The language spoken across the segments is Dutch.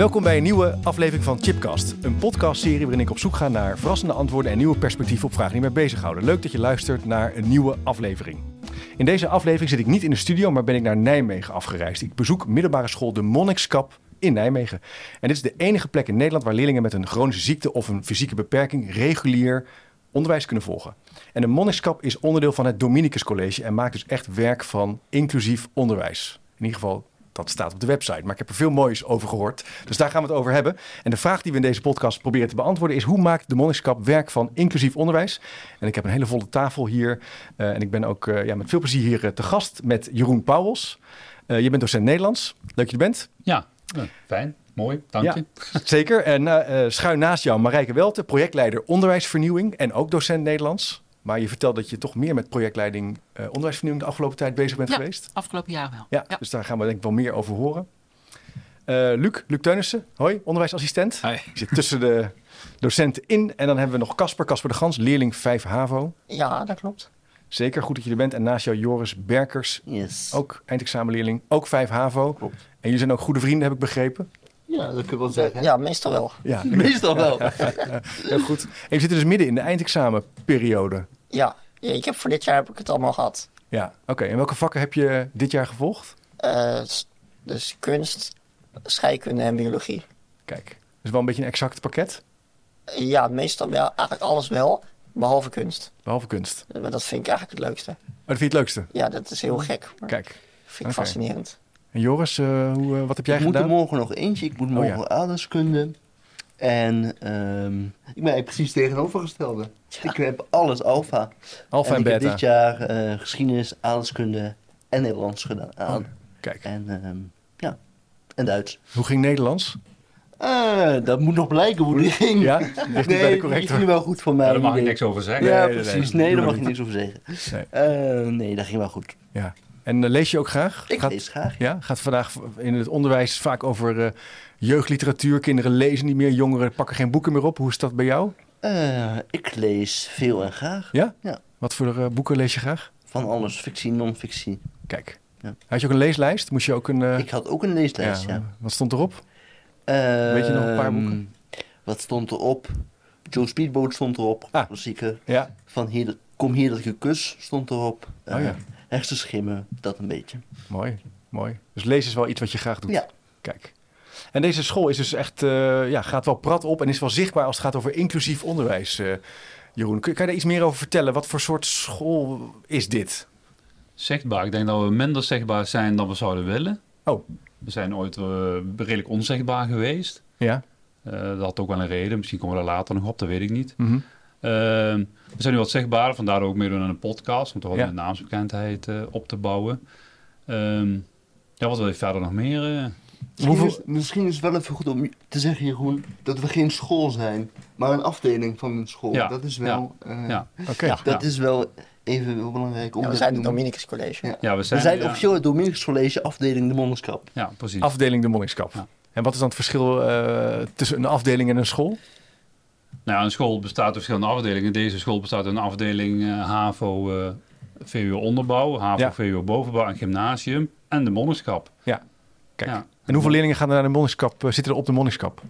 Welkom bij een nieuwe aflevering van Chipcast, een podcastserie waarin ik op zoek ga naar verrassende antwoorden en nieuwe perspectieven op vragen die mij bezighouden. Leuk dat je luistert naar een nieuwe aflevering. In deze aflevering zit ik niet in de studio, maar ben ik naar Nijmegen afgereisd. Ik bezoek middelbare school De Monnikskap in Nijmegen. En dit is de enige plek in Nederland waar leerlingen met een chronische ziekte of een fysieke beperking regulier onderwijs kunnen volgen. En de Monnikskap is onderdeel van het Dominicus College en maakt dus echt werk van inclusief onderwijs. In ieder geval dat staat op de website. Maar ik heb er veel moois over gehoord. Dus daar gaan we het over hebben. En de vraag die we in deze podcast proberen te beantwoorden is: hoe maakt de Monnikskap werk van inclusief onderwijs? En ik heb een hele volle tafel hier. Uh, en ik ben ook uh, ja, met veel plezier hier uh, te gast met Jeroen Pauwels. je bent docent Nederlands. Leuk dat je er bent. Ja, fijn. Mooi, dank ja, je. Zeker. En schuin naast jou Marijke Welte, projectleider onderwijsvernieuwing en ook docent Nederlands. Maar je vertelt dat je toch meer met projectleiding uh, onderwijsvernieuwing de afgelopen tijd bezig bent ja, geweest. afgelopen jaar wel. Ja, ja, dus daar gaan we denk ik wel meer over horen. Uh, Luc, Luc Teunissen, hoi, onderwijsassistent. Hi. Je zit tussen de docenten in. En dan hebben we nog Casper, Casper de Gans, leerling 5 HAVO. Ja, dat klopt. Zeker, goed dat je er bent. En naast jou Joris Berkers, yes. ook eindexamenleerling, ook 5 HAVO. Klopt. En jullie zijn ook goede vrienden, heb ik begrepen. Ja, dat kun je wel zeggen. Ja, meestal wel. Ja, meestal wel. Heel goed. En je zit dus midden in de eindexamenperiode. Ja, ja, ik heb voor dit jaar heb ik het allemaal gehad. Ja, oké. Okay. En welke vakken heb je dit jaar gevolgd? Uh, dus kunst, scheikunde en biologie. Kijk, dus wel een beetje een exact pakket? Ja, meestal wel. Eigenlijk alles wel, behalve kunst. Behalve kunst? Maar dat vind ik eigenlijk het leukste. Oh, dat vind je het leukste? Ja, dat is heel gek. Kijk. Vind ik okay. fascinerend. En Joris, uh, hoe, uh, wat heb jij ik gedaan? Ik moet er morgen nog eentje. Ik moet morgen oh, ja. aardrijkskunde. En um, ik ben precies tegenovergestelde. Ja. Ik heb alles alfa. Alfa en, en beta. Ik heb dit jaar uh, geschiedenis, aardrijkskunde en Nederlands gedaan. Oh, kijk. En um, ja, en Duits. Hoe ging Nederlands? Uh, dat moet nog blijken hoe die ging. Ja, ligt nee, bij de corrector. ging wel goed voor mij. Ja, daar mag ik niks over zeggen. Ja, Nee, precies. nee. Nee, daar mag ik niks over zeggen. Nee. Uh, nee, dat ging wel goed. Ja. En uh, lees je ook graag? Ik gaat, lees graag. Ja, gaat vandaag in het onderwijs vaak over uh, jeugdliteratuur. Kinderen lezen niet meer, jongeren pakken geen boeken meer op. Hoe is dat bij jou? Uh, ik lees veel en graag. Ja? Ja. Wat voor uh, boeken lees je graag? Van alles, fictie, non-fictie. Kijk. Ja. Had je ook een leeslijst? Moest je ook een... Ik had ook een leeslijst, ja. Wat stond erop? Ehm, Weet je nog een paar boeken? Wat stond erop? Joe Speedboat stond erop, ah. klassieker. Ja. Van hier, Kom hier dat je kus stond erop. Oh ja. Hersenschimmen, dat een beetje. Mooi, mooi. Dus lezen is wel iets wat je graag doet. Ja. Kijk. En deze school is dus echt, uh, ja, gaat wel prat op en is wel zichtbaar als het gaat over inclusief onderwijs. Uh, Jeroen, kun, kan je daar iets meer over vertellen? Wat voor soort school is dit? Zichtbaar. Ik denk dat we minder zichtbaar zijn dan we zouden willen. Oh. We zijn ooit uh, redelijk onzichtbaar geweest. Ja. dat had ook wel een reden. Misschien komen we er later nog op, dat weet ik niet. Mm -hmm. We zijn nu wat zichtbaar, vandaar ook meer doen aan een podcast, om toch wel ja. een naamsbekendheid op te bouwen. Um, ja, wat wil je verder nog meer? Uh? Misschien, is, misschien is het wel even goed om te zeggen, Jeroen, dat we geen school zijn, maar een afdeling van een school. Ja. Dat is wel, ja. Uh, ja. Okay. ja. Dat is wel even belangrijk. Om ja, we zijn het Dominicus College. Ja. Ja, we zijn, we zijn officieel het Dominicus College, afdeling de Monnikskap. Ja, precies. Afdeling de Monnikskap. En wat is dan het verschil uh, tussen een afdeling en een school? Nou ja, een school bestaat uit verschillende afdelingen. Deze school bestaat uit een afdeling uh, HAVO, uh, VWO onderbouw, HAVO, ja. VWO bovenbouw en gymnasium en de monnikskap. Ja, kijk. Ja. En hoeveel leerlingen gaan er naar de monnikskap, uh, zitten er op de monnikskap?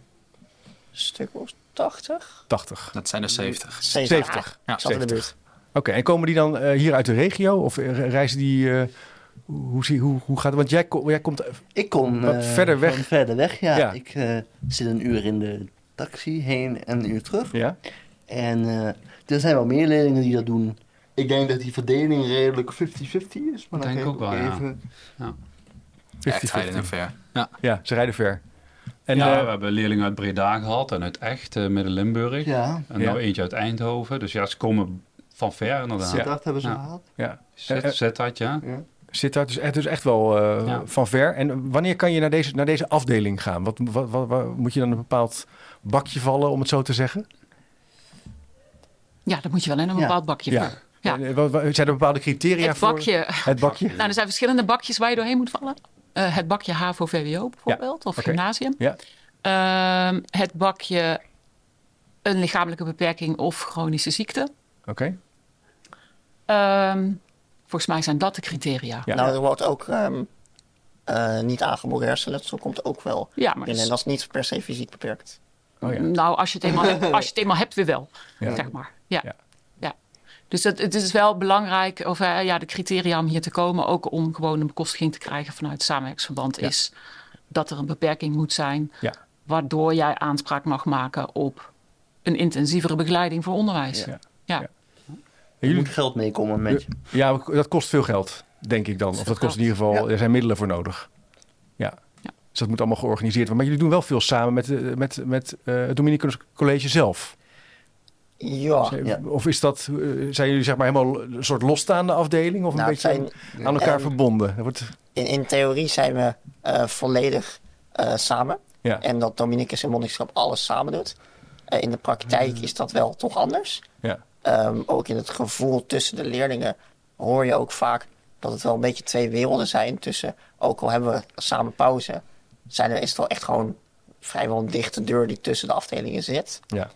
stuk of 80? 80. Dat zijn er 70. 70. 70. Ja, ik zat in de buurt. Oké, okay, en komen die dan uh, hier uit de regio of reizen die... Uh, hoe, zie, hoe, hoe gaat het? Want jij, jij komt ik kom wat verder weg. Verder weg, ja. ja. Ik uh, zit een uur in de taxi heen en een uur terug. Ja. En uh, er zijn wel meer leerlingen die dat doen. Ik denk dat die verdeling redelijk 50-50 is. Maar dat denk ik ook wel, even... ja. ja. 50 rijden ver. Ja. ja, ze rijden ver. En ja, uh, we hebben leerlingen uit Breda gehad en uit Echt, uh, Midden-Limburg. Ja. En nou eentje uit Eindhoven. Dus ja, ze komen van ver inderdaad. Sittard hebben ze ja. gehad. Ja. Sittard, ja. ja. Zit daar dus echt, dus echt wel uh, van ver. En wanneer kan je naar deze, naar deze afdeling gaan? Wat, wat, wat, wat, moet je dan een bepaald bakje vallen, om het zo te zeggen? Ja, dat moet je wel in een bepaald bakje ja. Ja. Zijn er bepaalde criteria het bakje. voor? Het bakje. Nou, er zijn verschillende bakjes waar je doorheen moet vallen. Uh, het bakje HAVO-VWO bijvoorbeeld, of gymnasium. Ja. Uh, het bakje een lichamelijke beperking of chronische ziekte. Oké. Okay. Ehm, volgens mij zijn dat de criteria. Ja. Nou, er wordt ook um, uh, niet aangeboren hersenletsel komt ook wel ja, maar in. En dat is niet per se fysiek beperkt. Oh, ja. Nou, als je, het eenmaal hebt, als je het eenmaal hebt, weer wel. Zeg maar. Ja. ja. Dus het, het, is wel belangrijk, of uh, ja, de criteria om hier te komen, ook om gewoon een bekostiging te krijgen vanuit het samenwerksverband, is dat er een beperking moet zijn, waardoor jij aanspraak mag maken op een intensievere begeleiding voor onderwijs. Ja. ja. Jullie moet geld meekomen met je. Ja, dat kost veel geld, denk ik dan. Of dat kost in ieder geval, er zijn middelen voor nodig. Dat moet allemaal georganiseerd worden. Maar jullie doen wel veel samen met, eh, met, met uh, het Dominicus College zelf. Ja. Of is dat, eh, zijn jullie zeg maar helemaal een soort losstaande afdeling of een nou, beetje zijn, aan elkaar verbonden? wordt... in, in theorie zijn we uh, volledig uh, samen. Ja. En dat Dominicus en Monnikschap alles samen doet. in de praktijk is dat wel toch anders. Ja. Um, ook in het gevoel tussen de leerlingen hoor je ook vaak dat het wel een beetje twee werelden zijn. Tussen, ook al hebben we samen pauze, zijn er, is het wel echt gewoon vrijwel een dichte deur die tussen de afdelingen zit. Ja.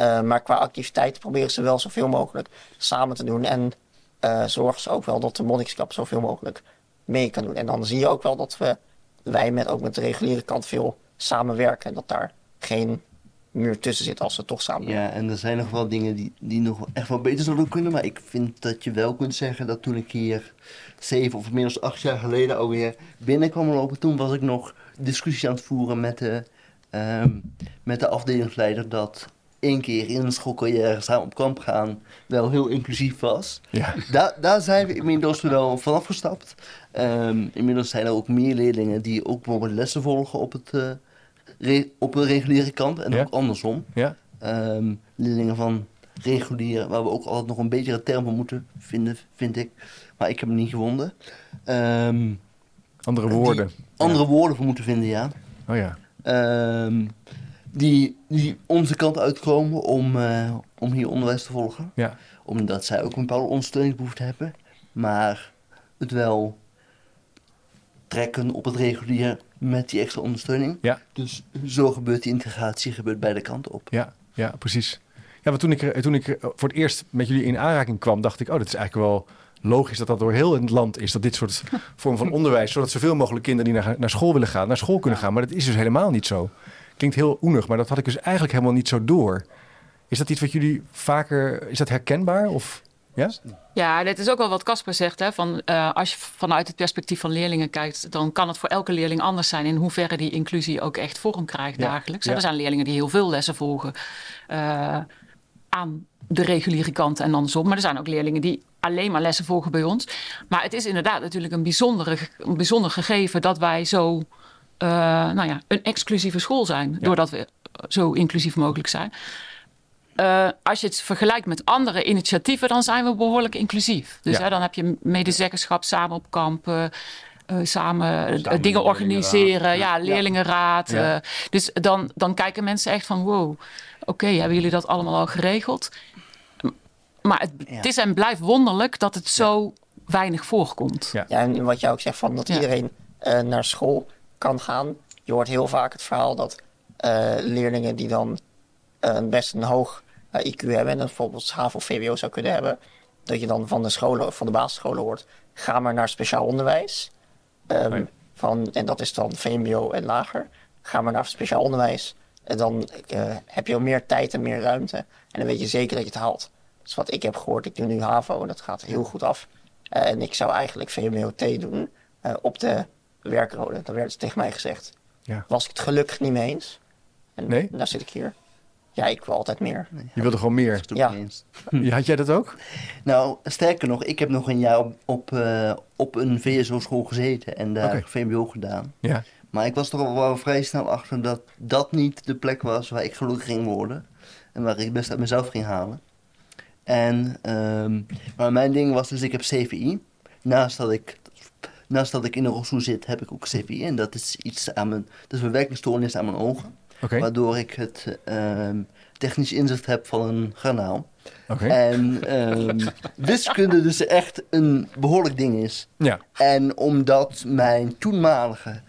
Uh, maar qua activiteiten proberen ze wel zoveel mogelijk samen te doen. En uh, zorgen ze ook wel dat de monnikskap zoveel mogelijk mee kan doen. En dan zie je ook wel dat we, wij met, ook met de reguliere kant veel samenwerken. En dat daar geen muur tussen zit als we toch samen Ja, en er zijn nog wel dingen die, die nog echt wel beter zouden kunnen. Maar ik vind dat je wel kunt zeggen dat toen ik hier zeven of inmiddels acht jaar geleden alweer binnenkwam lopen. Toen was ik nog discussies aan het voeren met de, um, met de afdelingsleider dat één keer in een schoolcarrière samen op kamp gaan wel heel inclusief was. Ja. Daar, daar zijn we inmiddels wel vanaf gestapt. Um, inmiddels zijn er ook meer leerlingen die ook bijvoorbeeld lessen volgen op, het, uh, re, op de reguliere kant en ja. ook andersom. Ja. Um, leerlingen van reguliere, waar we ook altijd nog een betere term voor moeten vinden, vind ik. Maar ik heb hem niet gevonden. Um, andere woorden. Andere ja. woorden voor moeten vinden, ja. Oh ja. Um, die, die onze kant uitkomen om, uh, om hier onderwijs te volgen. Ja. Omdat zij ook een bepaalde ondersteuningsbehoefte hebben. Maar het wel trekken op het regulier met die extra ondersteuning. Ja. Dus zo gebeurt die integratie gebeurt beide kanten op. Ja, ja precies. Ja, want toen ik, toen ik voor het eerst met jullie in aanraking kwam, dacht ik, oh, dat is eigenlijk wel logisch dat dat door heel het land is. Dat dit soort vorm van onderwijs, zodat zoveel mogelijk kinderen die naar, naar school willen gaan, naar school kunnen gaan. Maar dat is dus helemaal niet zo. Klinkt heel oenig, maar dat had ik dus eigenlijk helemaal niet zo door. Is dat iets wat jullie vaker, is dat herkenbaar? Of, ja? Ja, dit is ook wel wat Casper zegt. Hè, van, uh, als je vanuit het perspectief van leerlingen kijkt, dan kan het voor elke leerling anders zijn in hoeverre die inclusie ook echt vorm krijgt ja. dagelijks. Ja. Er zijn leerlingen die heel veel lessen volgen uh, aan de reguliere kant en andersom. Maar er zijn ook leerlingen die alleen maar lessen volgen bij ons. Maar het is inderdaad natuurlijk een, bijzondere, een bijzonder gegeven dat wij zo uh, nou ja, een exclusieve school zijn. Ja. Doordat we zo inclusief mogelijk zijn. Uh, als je het vergelijkt met andere initiatieven, dan zijn we behoorlijk inclusief. Dus ja. hè, dan heb je medezeggenschap samen op kamp. Uh, samen, samen dingen organiseren, ja, leerlingenraad. Ja. dus dan, dan kijken mensen echt van: wow, okay, hebben jullie dat allemaal al geregeld? Maar het, ja. het is en blijft wonderlijk dat het zo weinig voorkomt. Ja, en wat jij ook zegt, van dat iedereen naar school kan gaan. Je hoort heel vaak het verhaal dat uh, leerlingen die dan uh, best een hoog uh, IQ hebben en bijvoorbeeld HAVO of VWO zou kunnen hebben, dat je dan van de scholen, van de basisscholen hoort, ga maar naar speciaal onderwijs. Um, nee. van, en dat is dan VMBO en lager. Ga maar naar speciaal onderwijs. En dan heb je meer tijd en meer ruimte. En dan weet je zeker dat je het haalt. Dat is wat ik heb gehoord. Ik doe nu HAVO en dat gaat heel goed af. en ik zou eigenlijk VMBO-T doen op de werkrode. Dat werd tegen mij gezegd. Ja. Was ik het gelukkig niet mee eens. En nee? daar zit ik hier. Ja, ik wil altijd meer. Je wilde gewoon meer? Ja. Had jij dat ook? Nou, sterker nog, ik heb nog een jaar op, op, uh, op een VSO-school gezeten en daar okay. VMBO gedaan. Ja. Maar ik was er al wel vrij snel achter dat dat niet de plek was waar ik gelukkig ging worden. En waar ik best uit mezelf ging halen. En, um, maar mijn ding was dus, ik heb CVI. Naast dat ik naast dat ik in een rolstoel zit, heb ik ook CVI. En dat is iets aan mijn, dat is een werkingsstoornis aan mijn ogen. Waardoor ik het ehm, technisch inzicht heb van een garnaal. En um, wiskunde dus echt een behoorlijk ding is. Ja. En omdat mijn toenmalige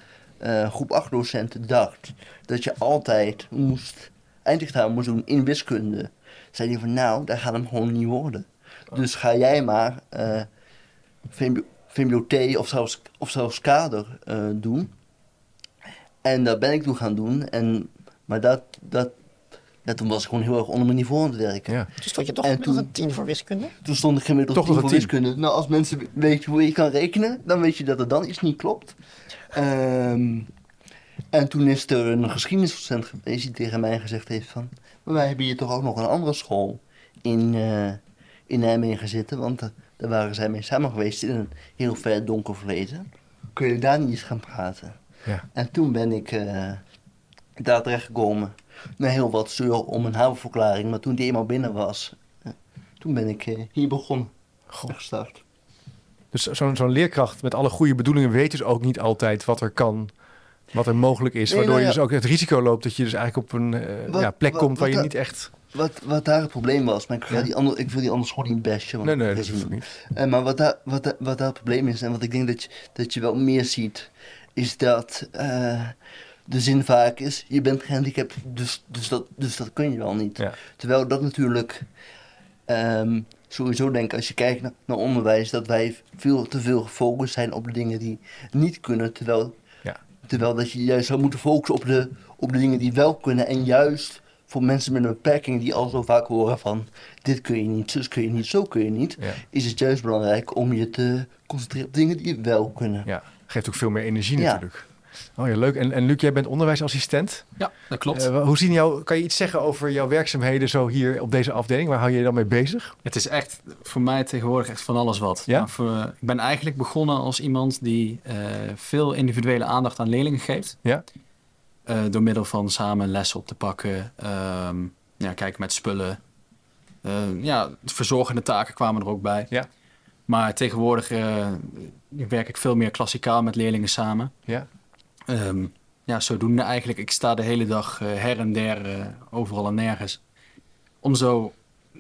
uh, groep 8 docenten dacht dat je altijd moest eindexamen moest doen in wiskunde, zei hij van nou, daar gaat hem gewoon niet worden. Dus ga jij maar uh, VMBO-T of zelfs, of zelfs kader uh, doen. En dat ben ik toen gaan doen. En, maar dat, dat, dat, toen was ik gewoon heel erg onder mijn niveau aan het werken. Ja. Toen stond je toch en toen, een tien voor wiskunde? Toen stond ik gemiddeld toch tien voor wiskunde. Nou, als mensen weten hoe je kan rekenen, dan weet je dat er dan iets niet klopt. Um, en toen is er een geschiedenisdocent geweest die tegen mij gezegd heeft van... Maar wij hebben hier toch ook nog een andere school in, uh, in Nijmegen zitten. Want uh, daar waren zij mee samen geweest in een heel ver donker verleden. Kun je daar niet eens gaan praten? Ja. En toen ben ik uh, daar terecht gekomen. Na heel wat zeur om een havenverklaring. Maar toen die eenmaal binnen was, toen ben ik hier begonnen. Goh. Gestart. Dus zo'n zo'n leerkracht met alle goede bedoelingen weet dus ook niet altijd wat er kan wat er mogelijk is. waardoor je nou dus ook het risico loopt dat je dus eigenlijk op een uh, ja, plek komt waar je niet echt... Wat, wat daar het probleem was, maar ik, ga die andere, ik wil die anders gewoon niet bashen. nee, nee, dat hoeft niet. Uh, maar wat daar, wat, wat daar het probleem is, en wat ik denk dat je, dat je wel meer ziet, is dat uh, de zin vaak is, je bent gehandicapt, dus, dus, dat, dus dat kun je wel niet. Ja. Terwijl dat natuurlijk... Um, sowieso denk als je kijkt naar, naar, onderwijs, dat wij veel te veel gefocust zijn op de dingen die niet kunnen. Terwijl Terwijl dat je juist zou moeten focussen op de, op de dingen die wel kunnen. En juist voor mensen met een beperking die al zo vaak horen van... dit kun je niet, zus kun je niet, zo kun je niet... is het juist belangrijk om je te concentreren op dingen die wel kunnen. Ja, geeft ook veel meer energie natuurlijk. Oh ja, leuk. En, en Luc, jij bent onderwijsassistent. Ja, dat klopt. Uh, hoe zien jou, kan je iets zeggen over jouw werkzaamheden zo hier op deze afdeling? Waar hou je je dan mee bezig? Het is echt voor mij tegenwoordig echt van alles wat. Ja? voor, ik ben eigenlijk begonnen als iemand die uh, veel individuele aandacht aan leerlingen geeft. Ja. Uh, door middel van samen lessen op te pakken, um, ja, kijken met spullen. ja, verzorgende taken kwamen er ook bij. Ja. Maar tegenwoordig werk ik veel meer klassikaal met leerlingen samen. Ja. Um, ja, zodoende eigenlijk. Ik sta de hele dag uh, her en der, uh, overal en nergens. Om zo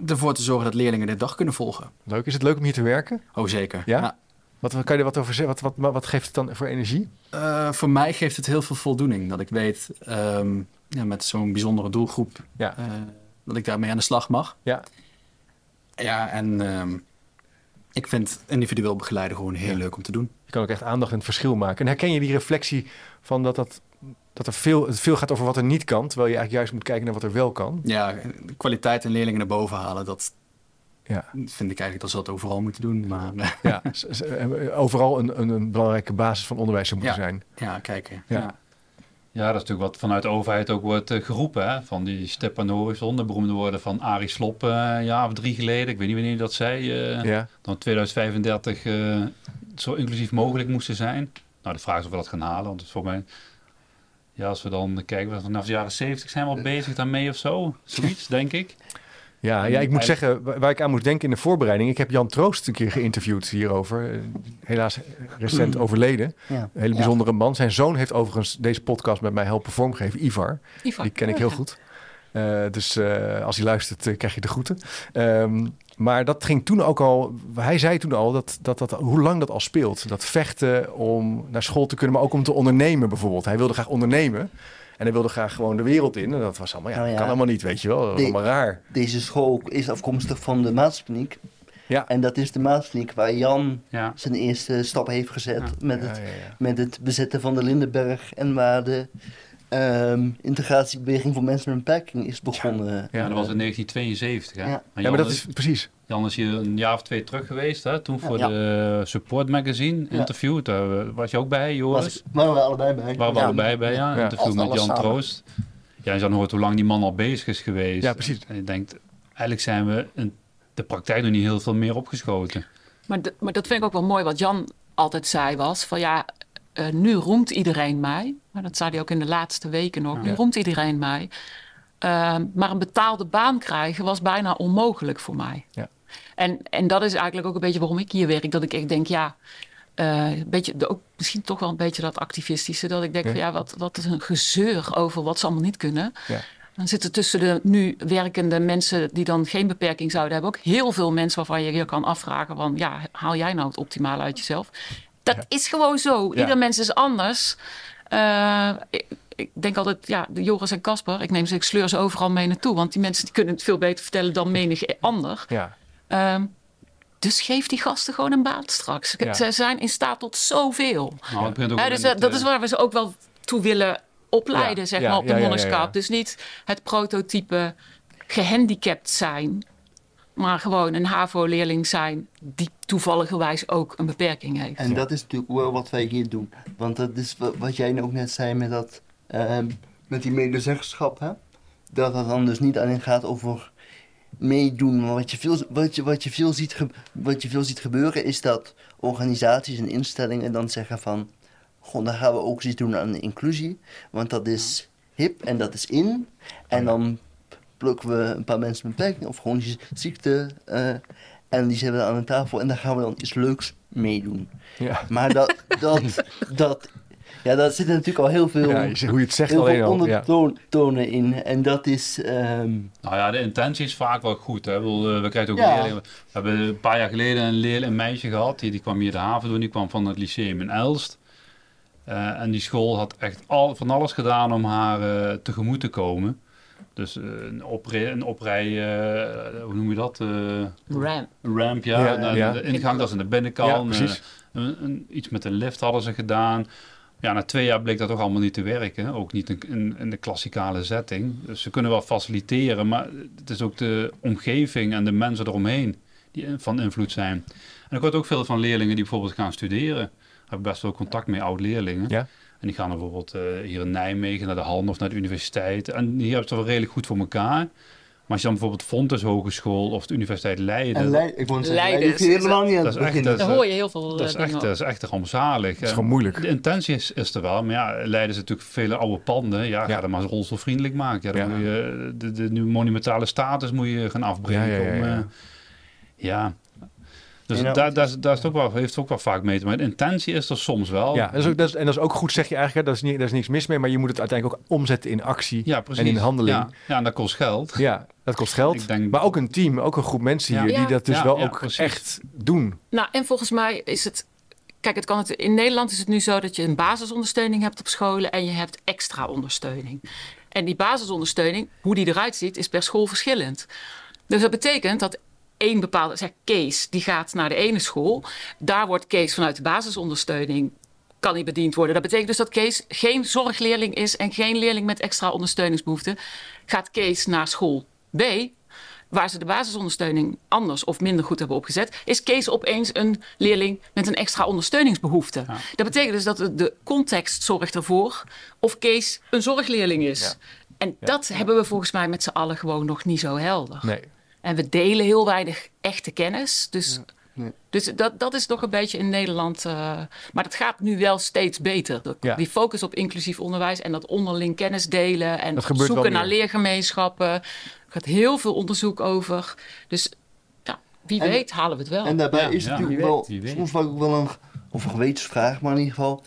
ervoor te zorgen dat leerlingen de dag kunnen volgen. Leuk. Is het leuk om hier te werken? Oh, zeker. Ja? ja. Wat, kan je er wat over zeggen? Wat, wat, wat geeft het dan voor energie? Uh, voor mij geeft het heel veel voldoening. Dat ik weet, um, ja, met zo'n bijzondere doelgroep, ja. dat ik daarmee aan de slag mag. Ja. Ja, en um, ik vind individueel begeleiden gewoon heel leuk om te doen. Je kan ook echt aandacht en het verschil maken. En herken je die reflectie van dat, dat, dat er veel, het veel gaat over wat er niet kan, terwijl je eigenlijk juist moet kijken naar wat er wel kan? Ja, de kwaliteit en leerlingen naar boven halen, dat ja. vind ik eigenlijk dat ze dat overal moeten doen. Maar, ja, overal een, een, een belangrijke basis van onderwijs zou moeten ja. zijn. Ja, kijken. Ja. Ja, dat is natuurlijk wat vanuit de overheid ook wordt uh, geroepen. Hè? Van die step aan de horizon, de beroemde woorden van Arie Slop uh, een jaar of drie geleden. Ik weet niet wanneer dat zei. Uh, ja. Dan 2035 zo inclusief mogelijk moesten zijn. Nou, de vraag is of we dat gaan halen. Want het voor mij... Ja, als we dan kijken, vanaf de jaren 70 zijn we al bezig daarmee of zo. Zoiets, denk ik. Ja, ja, ik moet zeggen, waar ik aan moest denken in de voorbereiding. Ik heb Jan Troost een keer geïnterviewd hierover. Eh, helaas recent overleden. Ja. Een hele bijzondere man. Zijn zoon heeft overigens deze podcast met mij helpen vormgeven, Ivar. Ivar. Die ken ik heel goed. Uh, dus uh, als hij luistert, uh, krijg je de groeten. Um, maar dat ging toen ook al. Hij zei toen al dat, dat, dat hoe lang dat al speelt. Dat vechten om naar school te kunnen, maar ook om te ondernemen bijvoorbeeld. Hij wilde graag ondernemen. En hij wilde graag gewoon de wereld in. En dat was allemaal, ja, nou ja kan allemaal niet, weet je wel. Dat was allemaal raar. Deze school is afkomstig van de Maaskliniek. Ja. En dat is de Maaskliniek waar Jan ja. zijn eerste stap heeft gezet. Met, het, met het bezetten van de Lindenberg. En waar de um, integratiebeweging voor mensen met een beperking is begonnen. Ja, ja dat was in 1972. Hè? Ja, maar, ja, maar dat is precies. Jan is hier een jaar of twee terug geweest, hè? toen voor ja. de Support Magazine interview. Daar was je ook bij, Joris? Was, waren we allebei bij. Waren we allebei bij, ja. Interview met Jan samen. Troost. Ja, je dan hoort hoe lang die man al bezig is geweest. Ja, precies. En je denkt, eigenlijk zijn we in de praktijk nog niet heel veel meer opgeschoten. Maar, maar dat vind ik ook wel mooi. Wat Jan altijd zei was van ja, uh, nu roemt iedereen mij. Maar dat zei hij ook in de laatste weken nog. Nu roemt iedereen mij. Uh, maar een betaalde baan krijgen was bijna onmogelijk voor mij. Ja. En, en dat is eigenlijk ook een beetje waarom ik hier werk. Dat ik echt denk, ja, uh, beetje, de, ook misschien toch wel een beetje dat activistische. Dat ik denk van ja, wat, wat is een gezeur over wat ze allemaal niet kunnen. Ja. Dan zitten tussen de nu werkende mensen die dan geen beperking zouden hebben, ook heel veel mensen waarvan je je kan afvragen: van ja, haal jij nou het optimale uit jezelf? Dat is gewoon zo. Ieder mens is anders. Uh, ik, ik, denk altijd, ja, de Joris en Casper, ik neem ze, ik sleur ze overal mee naartoe. Want die mensen die kunnen het veel beter vertellen dan menig ander. Ja. Um, dus geef die gasten gewoon een baan straks. Ze zijn in staat tot zoveel. Nou, dus, uh, dat is waar we ze ook wel toe willen opleiden, zeg maar, op de monniskap. Dus niet het prototype gehandicapt zijn, maar gewoon een HAVO-leerling zijn die toevalligerwijs ook een beperking heeft. En dat is natuurlijk wel wat wij hier doen. Want dat is wat jij ook net zei met, dat, uh, met die medezeggenschap, hè? dat het dan dus niet alleen gaat over meedoen. Maar wat je veel, wat je, wat je veel, ziet, wat je veel ziet gebeuren is dat organisaties en instellingen dan zeggen van... Goh, dan gaan we ook iets doen aan de inclusie. Want dat is hip en dat is in. En dan plukken we een paar mensen met beperking of gewoon ziekte. Uh, en die zetten we aan de tafel en dan gaan we dan iets leuks meedoen. Ja. Maar dat, dat, dat ja, daar zitten natuurlijk al heel veel, ja, hoe je het zegt alleen al, ondertonen in. En dat is... Ehm, nou ja, de intentie is vaak wel goed. Hè. We, we krijgen ook leerlingen. We hebben een paar jaar geleden een leerling, een meisje gehad. Die, die kwam hier de haven doen. Die kwam van het lyceum in Elst. Uh, en die school had echt al, van alles gedaan om haar uh, tegemoet te komen. Dus uh, een, oprij, een oprij, hoe noem je dat? ramp. Een ramp, ja. ja, ja. De ingang, dat is aan de binnenkant. Ja, een, een, iets met een lift hadden ze gedaan. Ja, na twee jaar bleek dat toch allemaal niet te werken. Ook niet in, in, de klassikale setting. Dus ze kunnen wel faciliteren, maar het is ook de omgeving en de mensen eromheen die van invloed zijn. En ik hoor ook veel van leerlingen die bijvoorbeeld gaan studeren. Ik heb best wel contact met oud-leerlingen. Ja. En die gaan bijvoorbeeld uh, hier in Nijmegen naar de Han of naar de universiteit. En die hebben het wel redelijk goed voor elkaar. Maar als je dan bijvoorbeeld Fontes Hogeschool of de Universiteit Leiden... En Leiden, ik vond zeggen, Leiden, Leiden helemaal niet aan het Daar hoor je heel veel dat is, eh, echt, dat is echt rampzalig. Dat is gewoon moeilijk. De intentie is, is er wel, maar ja, Leiden is natuurlijk vele oude panden. Ja, ga er maar rolstoelvriendelijk maken. Ja, dan moet je de, de, de, monumentale status moet je gaan afbreken. Ja, om, uh, ja. Dus daar, daar, daar is het ook wel, heeft het ook wel vaak mee te maken. De intentie is er soms wel. Ja, dat is ook, dat is, en dat is ook goed, zeg je eigenlijk. Daar is, niet, daar is niks mis mee, maar je moet het uiteindelijk ook omzetten in actie ja, en in handeling. Ja, ja, en dat kost geld. Ja, dat kost geld. Denk, maar ook een team, ook een groep mensen hier die dat dus wel ook echt doen. Nou, en volgens mij is het Kijk, het kan het, in Nederland is het nu zo dat je een basisondersteuning hebt op scholen en je hebt extra ondersteuning. En die basisondersteuning, hoe die eruit ziet, is per school verschillend. Dus dat betekent dat één bepaalde, zeg Kees, die gaat naar de ene school. Daar wordt Kees vanuit de basisondersteuning kan hij bediend worden. Dat betekent dus dat Kees geen zorgleerling is en geen leerling met extra ondersteuningsbehoeften. Gaat Kees naar school B, waar ze de basisondersteuning anders of minder goed hebben opgezet, is Kees opeens een leerling met een extra ondersteuningsbehoefte. Dat betekent dus dat de context zorgt ervoor of Kees een zorgleerling is. En dat hebben we volgens mij met z'n allen gewoon nog niet zo helder. Nee. En we delen heel weinig echte kennis. Dus, dus dat, dat is nog een beetje in Nederland. Uh, maar dat gaat nu wel steeds beter. Die focus op inclusief onderwijs en dat onderling kennis delen. En zoeken naar leergemeenschappen. Er gaat heel veel onderzoek over. Dus ja, wie weet halen we het wel. En daarbij is het natuurlijk wel, soms ook wel een, of een gewetensvraag, maar in ieder geval.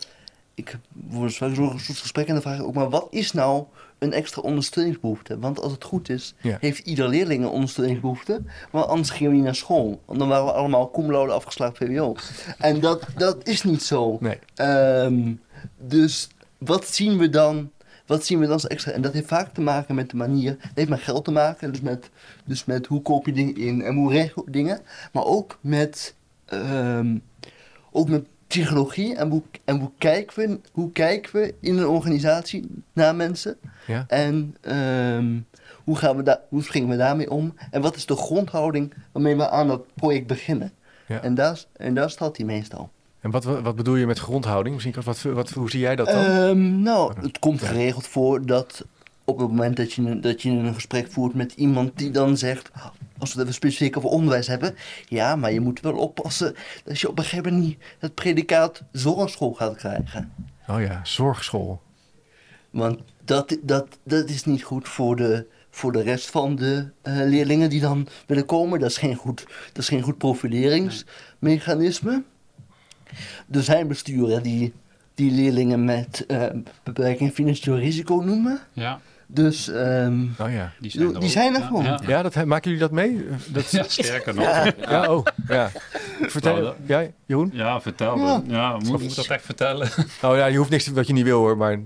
Ik word zo'n soort gesprek en dan vraag ik ook maar wat is nou een extra ondersteuningsbehoefte. Want als het goed is, heeft ieder leerling een ondersteuningsbehoefte. Want anders gingen we niet naar school. Want dan waren we allemaal cum laude afgeslagen VWO. En dat, dat is niet zo. Nee. Ehm, dus wat zien we dan... Wat zien we dan als extra? En dat heeft vaak te maken met de manier. Het heeft met geld te maken. Dus met, dus met hoe koop je dingen in en hoe regel dingen. Maar ook met, um, ook met psychologie en hoe, en hoe, kijken we, hoe kijken we in een organisatie naar mensen. Ja. En um, hoe, gaan we daar, hoe springen we daarmee om? En wat is de grondhouding waarmee we aan dat project beginnen? Ja. En, daar, en daar staat hij meestal. En wat, wat bedoel je met grondhouding? Misschien, wat, wat, hoe zie jij dat dan? Um, nou, het komt geregeld voor dat op het moment dat je, dat je een gesprek voert met iemand die dan zegt: als we het specifiek over onderwijs hebben. Ja, maar je moet wel oppassen dat je op een gegeven moment niet het predicaat zorgschool gaat krijgen. Oh ja, zorgschool. Want dat, dat, dat is niet goed voor de, voor de rest van de uh, leerlingen die dan willen komen. Dat is geen goed, dat is geen goed profileringsmechanisme. Er zijn besturen die, die leerlingen met uh, beperking financieel risico noemen. Ja. Dus um, oh, ja. die zijn er, die zijn er gewoon. Ja, ja. dat, maken jullie dat mee? Dat... Ja, sterker nog. Ja, ja oh, ja. Vertel, Nou, ja, Jeroen? Ja, vertel. Ja, ja moet ik dat echt vertellen? Oh ja, je hoeft niks wat je niet wil hoor, maar...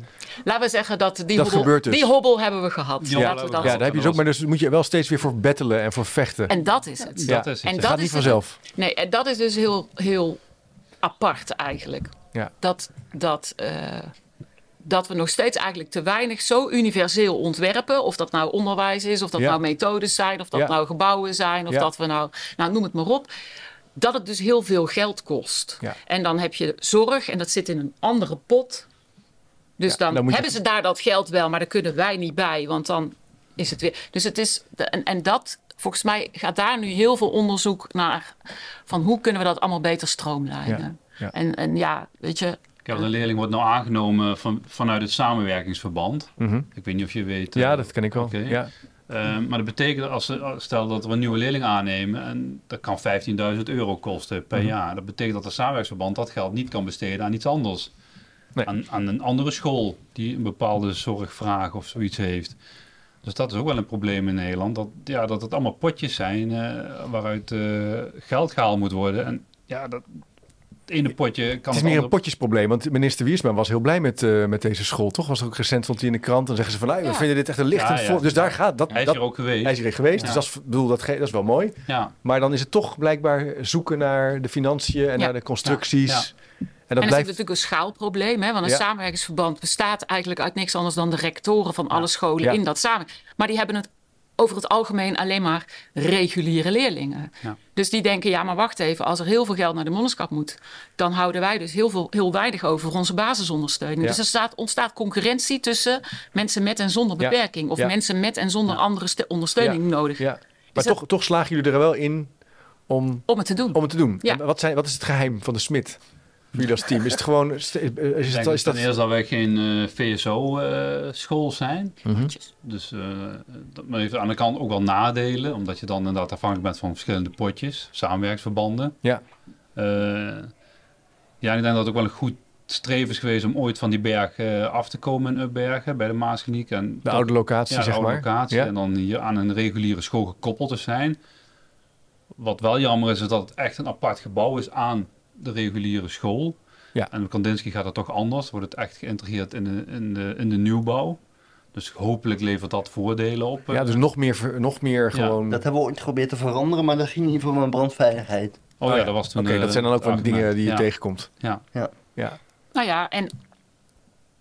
Laten we zeggen dat die, dat hobbel, dus. die hobbel hebben we gehad. Ja, Laten we dat ja daar heb je dus ook, maar dus moet je wel steeds weer voor bettelen en voor vechten. En dat is het. Ja. Dat is het. En dat dat gaat is niet vanzelf. Het, nee, en dat is dus heel, heel apart eigenlijk. Ja. Dat, dat, uh, dat we nog steeds eigenlijk te weinig zo universeel ontwerpen. Of dat nou onderwijs is, of dat Ja. nou methodes zijn, of dat Ja. nou gebouwen zijn, of Ja. dat we nou, nou noem het maar op. Dat het dus heel veel geld kost. En dan heb je zorg en dat zit in een andere pot. Dus dan, dan moet je- hebben ze daar dat geld wel, maar daar kunnen wij niet bij, want dan is het weer. Dus het is. En, en dat, volgens mij gaat daar nu heel veel onderzoek naar. van hoe kunnen we dat allemaal beter stroomlijnen. En, en ja, weet je. Kijk, een leerling wordt nou aangenomen van, vanuit het samenwerkingsverband. Mhm. Ik weet niet of je weet. Ja, eh, dat ken ik wel. Ja. Eh, maar dat betekent, als ze, stel dat we een nieuwe leerling aannemen, en dat kan 15.000 euro kosten per Mhm. jaar. Dat betekent dat de samenwerksverband dat geld niet kan besteden aan iets anders. Nee. Aan, aan een andere school die een bepaalde zorgvraag of zoiets heeft. Dus dat is ook wel een probleem in Nederland. Dat, ja, dat het allemaal potjes zijn eh, waaruit eh, geld gehaald moet worden. En ja, dat, het ene potje kan Het is het meer een potjesprobleem, want minister Wiersma was heel blij met, eh, met deze school. Toch was er ook recent, stond hij in de krant en zeggen ze van, nou, we Ja. vinden dit echt een lichtend Ja. Dus daar gaat dat. Hij is dat hier ook geweest. hij is hier geweest, dus dat is, bedoel, dat, dat is wel mooi. Ja, Maar dan is het toch blijkbaar zoeken naar de financiën en Ja. naar de constructies. Ja. En dat en blijft. zit natuurlijk een schaalprobleem. Hè? Want een Ja. samenwerkingsverband bestaat eigenlijk uit niks anders dan de rectoren van alle scholen Ja. in dat samen. Maar die hebben het over het algemeen alleen maar reguliere leerlingen. Ja. Dus die denken, ja, maar wacht even, als er heel veel geld naar de monniskap moet, dan houden wij dus heel, veel, heel weinig over voor onze basisondersteuning. Ja. Dus er staat, ontstaat concurrentie tussen mensen met en zonder beperking. Of mensen met en zonder andere ste- ondersteuning nodig. Ja. Maar Is dat- toch, toch slagen jullie er wel in om, Om het te doen. om het te doen. Ja. En wat, zijn, wat is het geheim van de Smit? Voor jullie als team? Is het gewoon. Is, het- is, het, is ten dat. eerste dat wij geen VSO-school zijn. Mhm. Dus eh, dat maar heeft aan de kant ook wel nadelen, omdat je dan inderdaad afhankelijk bent van verschillende potjes, samenwerksverbanden. Ja. Eh, ja, ik denk dat het ook wel een goed streven is geweest om ooit van die berg eh, af te komen in Upbergen bij de Maaskliniek. En De oude locatie, ja, de zeg oude maar. locatie. Ja. En dan hier aan een reguliere school gekoppeld te zijn. Wat wel jammer is, is dat het echt een apart gebouw is aan de reguliere school. Ja. En Kandinsky gaat het toch anders. Wordt het echt geïntegreerd in de, in de, in de nieuwbouw. Dus hopelijk levert dat voordelen op. Ja, dus nog meer, nog meer Ja, gewoon. Dat hebben we ooit geprobeerd te veranderen, maar dat ging niet voor mijn brandveiligheid. oh ja, dat was toen... Oké, eh, dat zijn dan ook wel de dingen die je ja. tegenkomt. Ja. Ja. Nou ja, en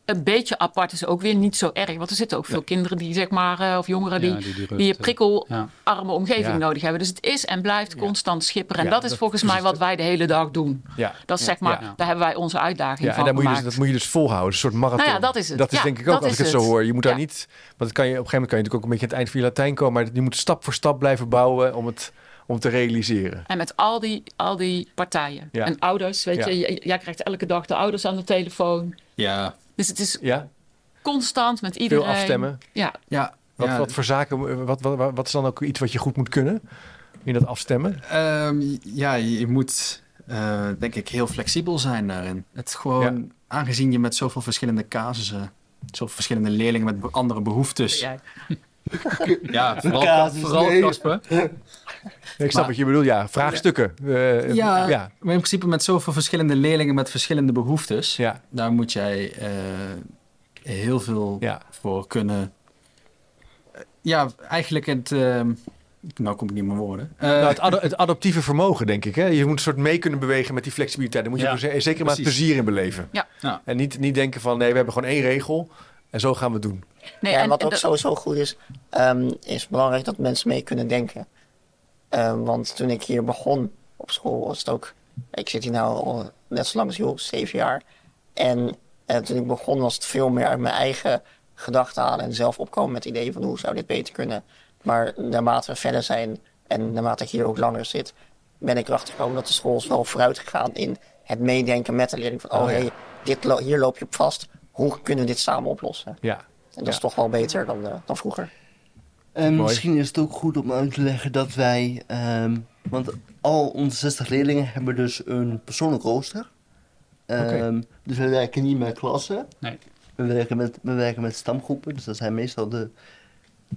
een beetje apart is ook weer niet zo erg. Want er zitten ook veel kinderen die, zeg maar, eh, of jongeren die, Ja, die, die die een prikkelarme ja. omgeving Ja. nodig hebben. Dus het is en blijft constant schipperen. En Ja, dat is dat- volgens mij wat wij de hele dag doen. Ja. Dat is zeg maar, Ja. daar hebben wij onze uitdaging Ja, en van daar moet je dus, dat moet je dus volhouden. Een soort marathon. Nou ja, dat is het. Dat is Ja, denk ik ook, als ik het zo hoor. Je moet daar niet... Want het kan je, op een gegeven moment kan je natuurlijk ook een beetje aan het eind van je Latijn komen. Maar je moet stap voor stap blijven bouwen om het, om te realiseren. En met al die, al die partijen. Ja. En ouders, weet Ja. je, jij krijgt elke dag de ouders aan de telefoon. Ja, Dus het is Ja? constant met iedereen. Veel afstemmen. Ja, ja. Wat, ja. wat voor zaken... Wat, wat, wat is dan ook iets wat je goed moet kunnen? In dat afstemmen? Ehm, ja, je moet eh, denk ik heel flexibel zijn daarin. Het gewoon, aangezien je met zoveel verschillende casussen, zoveel verschillende leerlingen met andere behoeftes. Ja, vooral, vooral nee. Casper. Ik snap Maar- wat je bedoelt. Ja, vraagstukken. Eh, Ja, ja. maar in principe met zoveel verschillende leerlingen met verschillende behoeftes, Ja. daar moet jij eh, heel veel Ja. voor kunnen. Eh, Ja, eigenlijk het. ehm, nou kom ik niet meer woorden. Eh, Nou, het, adaptieve vermogen, denk ik. Hè? Je moet een soort mee kunnen bewegen met die flexibiliteit. Daar moet je Ja, zeker maar plezier in beleven. Ja. Ja. En niet, niet denken van, nee, we hebben gewoon één regel. En zo gaan we het doen. Nee, ja, en en- wat en ook de- sowieso goed is, ehm, is belangrijk dat mensen mee kunnen denken. Ehm, want toen ik hier begon op school was het ook... Ik zit hier nu al net zo lang als zeven jaar. En eh, toen ik begon was het veel meer uit mijn eigen gedachten halen... en zelf opkomen met ideeën van hoe zou dit beter kunnen. Maar naarmate we verder zijn en naarmate ik hier ook langer zit... ben ik erachter gekomen dat de school is wel vooruit gegaan in het meedenken met de leerling. Van, oh, Oh, ja. hey, dit lo- hier loop je op vast. Hoe kunnen we dit samen oplossen? Ja. En dat Ja. is toch wel beter dan, eh, dan vroeger. En Mooi. misschien is het ook goed om uit te leggen dat wij, ehm, want al onze 60 leerlingen hebben dus een persoonlijk rooster. Ehm, Dus we werken niet met klassen. Nee. We werken met, we werken met stamgroepen. Dus dat zijn meestal de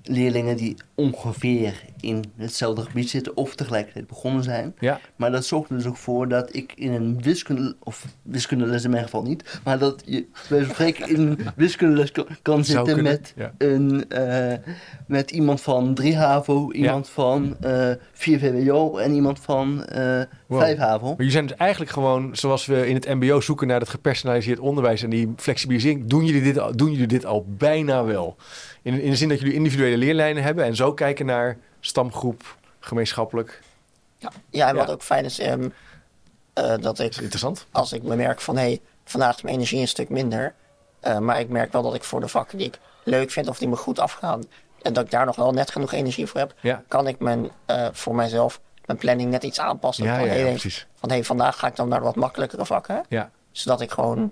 leerlingen die ongeveer in hetzelfde gebied zitten of tegelijkertijd begonnen zijn. Ja. Maar dat zorgt er dus ook voor dat ik in een wiskunde, of wiskundeles in mijn geval niet, maar dat je bij spreken in een wiskundeles kan, kan zitten met, ja. een, eh, met iemand van 3 HAVO, iemand van eh 4 VWO en iemand van eh Wow. 5 HAVO. Maar jullie zijn dus eigenlijk gewoon, zoals we in het mbo zoeken naar het gepersonaliseerd onderwijs en die flexibilisering, doen jullie dit, al- doen jullie dit al bijna wel. In, in de zin dat jullie individuele leerlijnen hebben en zo kijken naar stamgroep, gemeenschappelijk. Ja, en wat Ja. ook fijn is, ehm, eh, dat Dat ik is interessant. als ik bemerk van hé, hey, vandaag is mijn energie een stuk minder. eh, maar ik merk wel dat ik voor de vakken die ik leuk vind of die me goed afgaan. En dat ik daar nog wel net genoeg energie voor heb. Ja. Kan ik mijn, eh, voor mijzelf mijn planning net iets aanpassen. Ja, van, ja, hey, precies. van hey, vandaag ga ik dan naar wat makkelijkere vakken. Ja. Zodat ik gewoon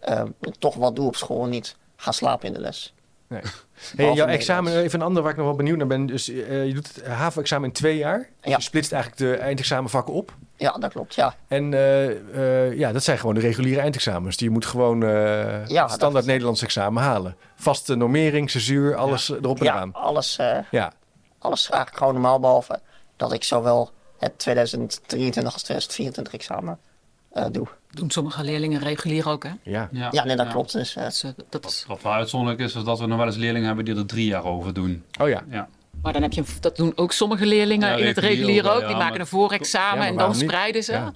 eh, toch wat doe op school en niet ga slapen in de les. Nee. Hey, jouw examen, even een ander waar ik nog wel benieuwd naar ben. Dus eh, je doet het HAVO-examen in twee jaar. Dus Ja. Je splitst eigenlijk de eindexamenvakken op. Ja, dat klopt. Ja, En eh, eh, ja, dat zijn gewoon de reguliere eindexamens. Die je moet gewoon Ja, standaard Nederlands examen halen. Vaste normering, censuur, alles erop en ja eraan. alles, Ja, alles eigenlijk gewoon normaal. Behalve dat ik zowel het 2023 als 2024 examen eh, doe. Doen sommige leerlingen regulier ook, hè? ja. Ja, Ja, nee, dat klopt. Dus, eh, Dat is, eh, dat is, Wat wel uitzonderlijk is, is dat we nog wel eens leerlingen hebben die er drie jaar over doen. Oh ja. Ja. maar dan heb je, dat doen ook sommige leerlingen Ja, in het regulier ook Die maken een voorexamen en dan spreiden ze. Ja.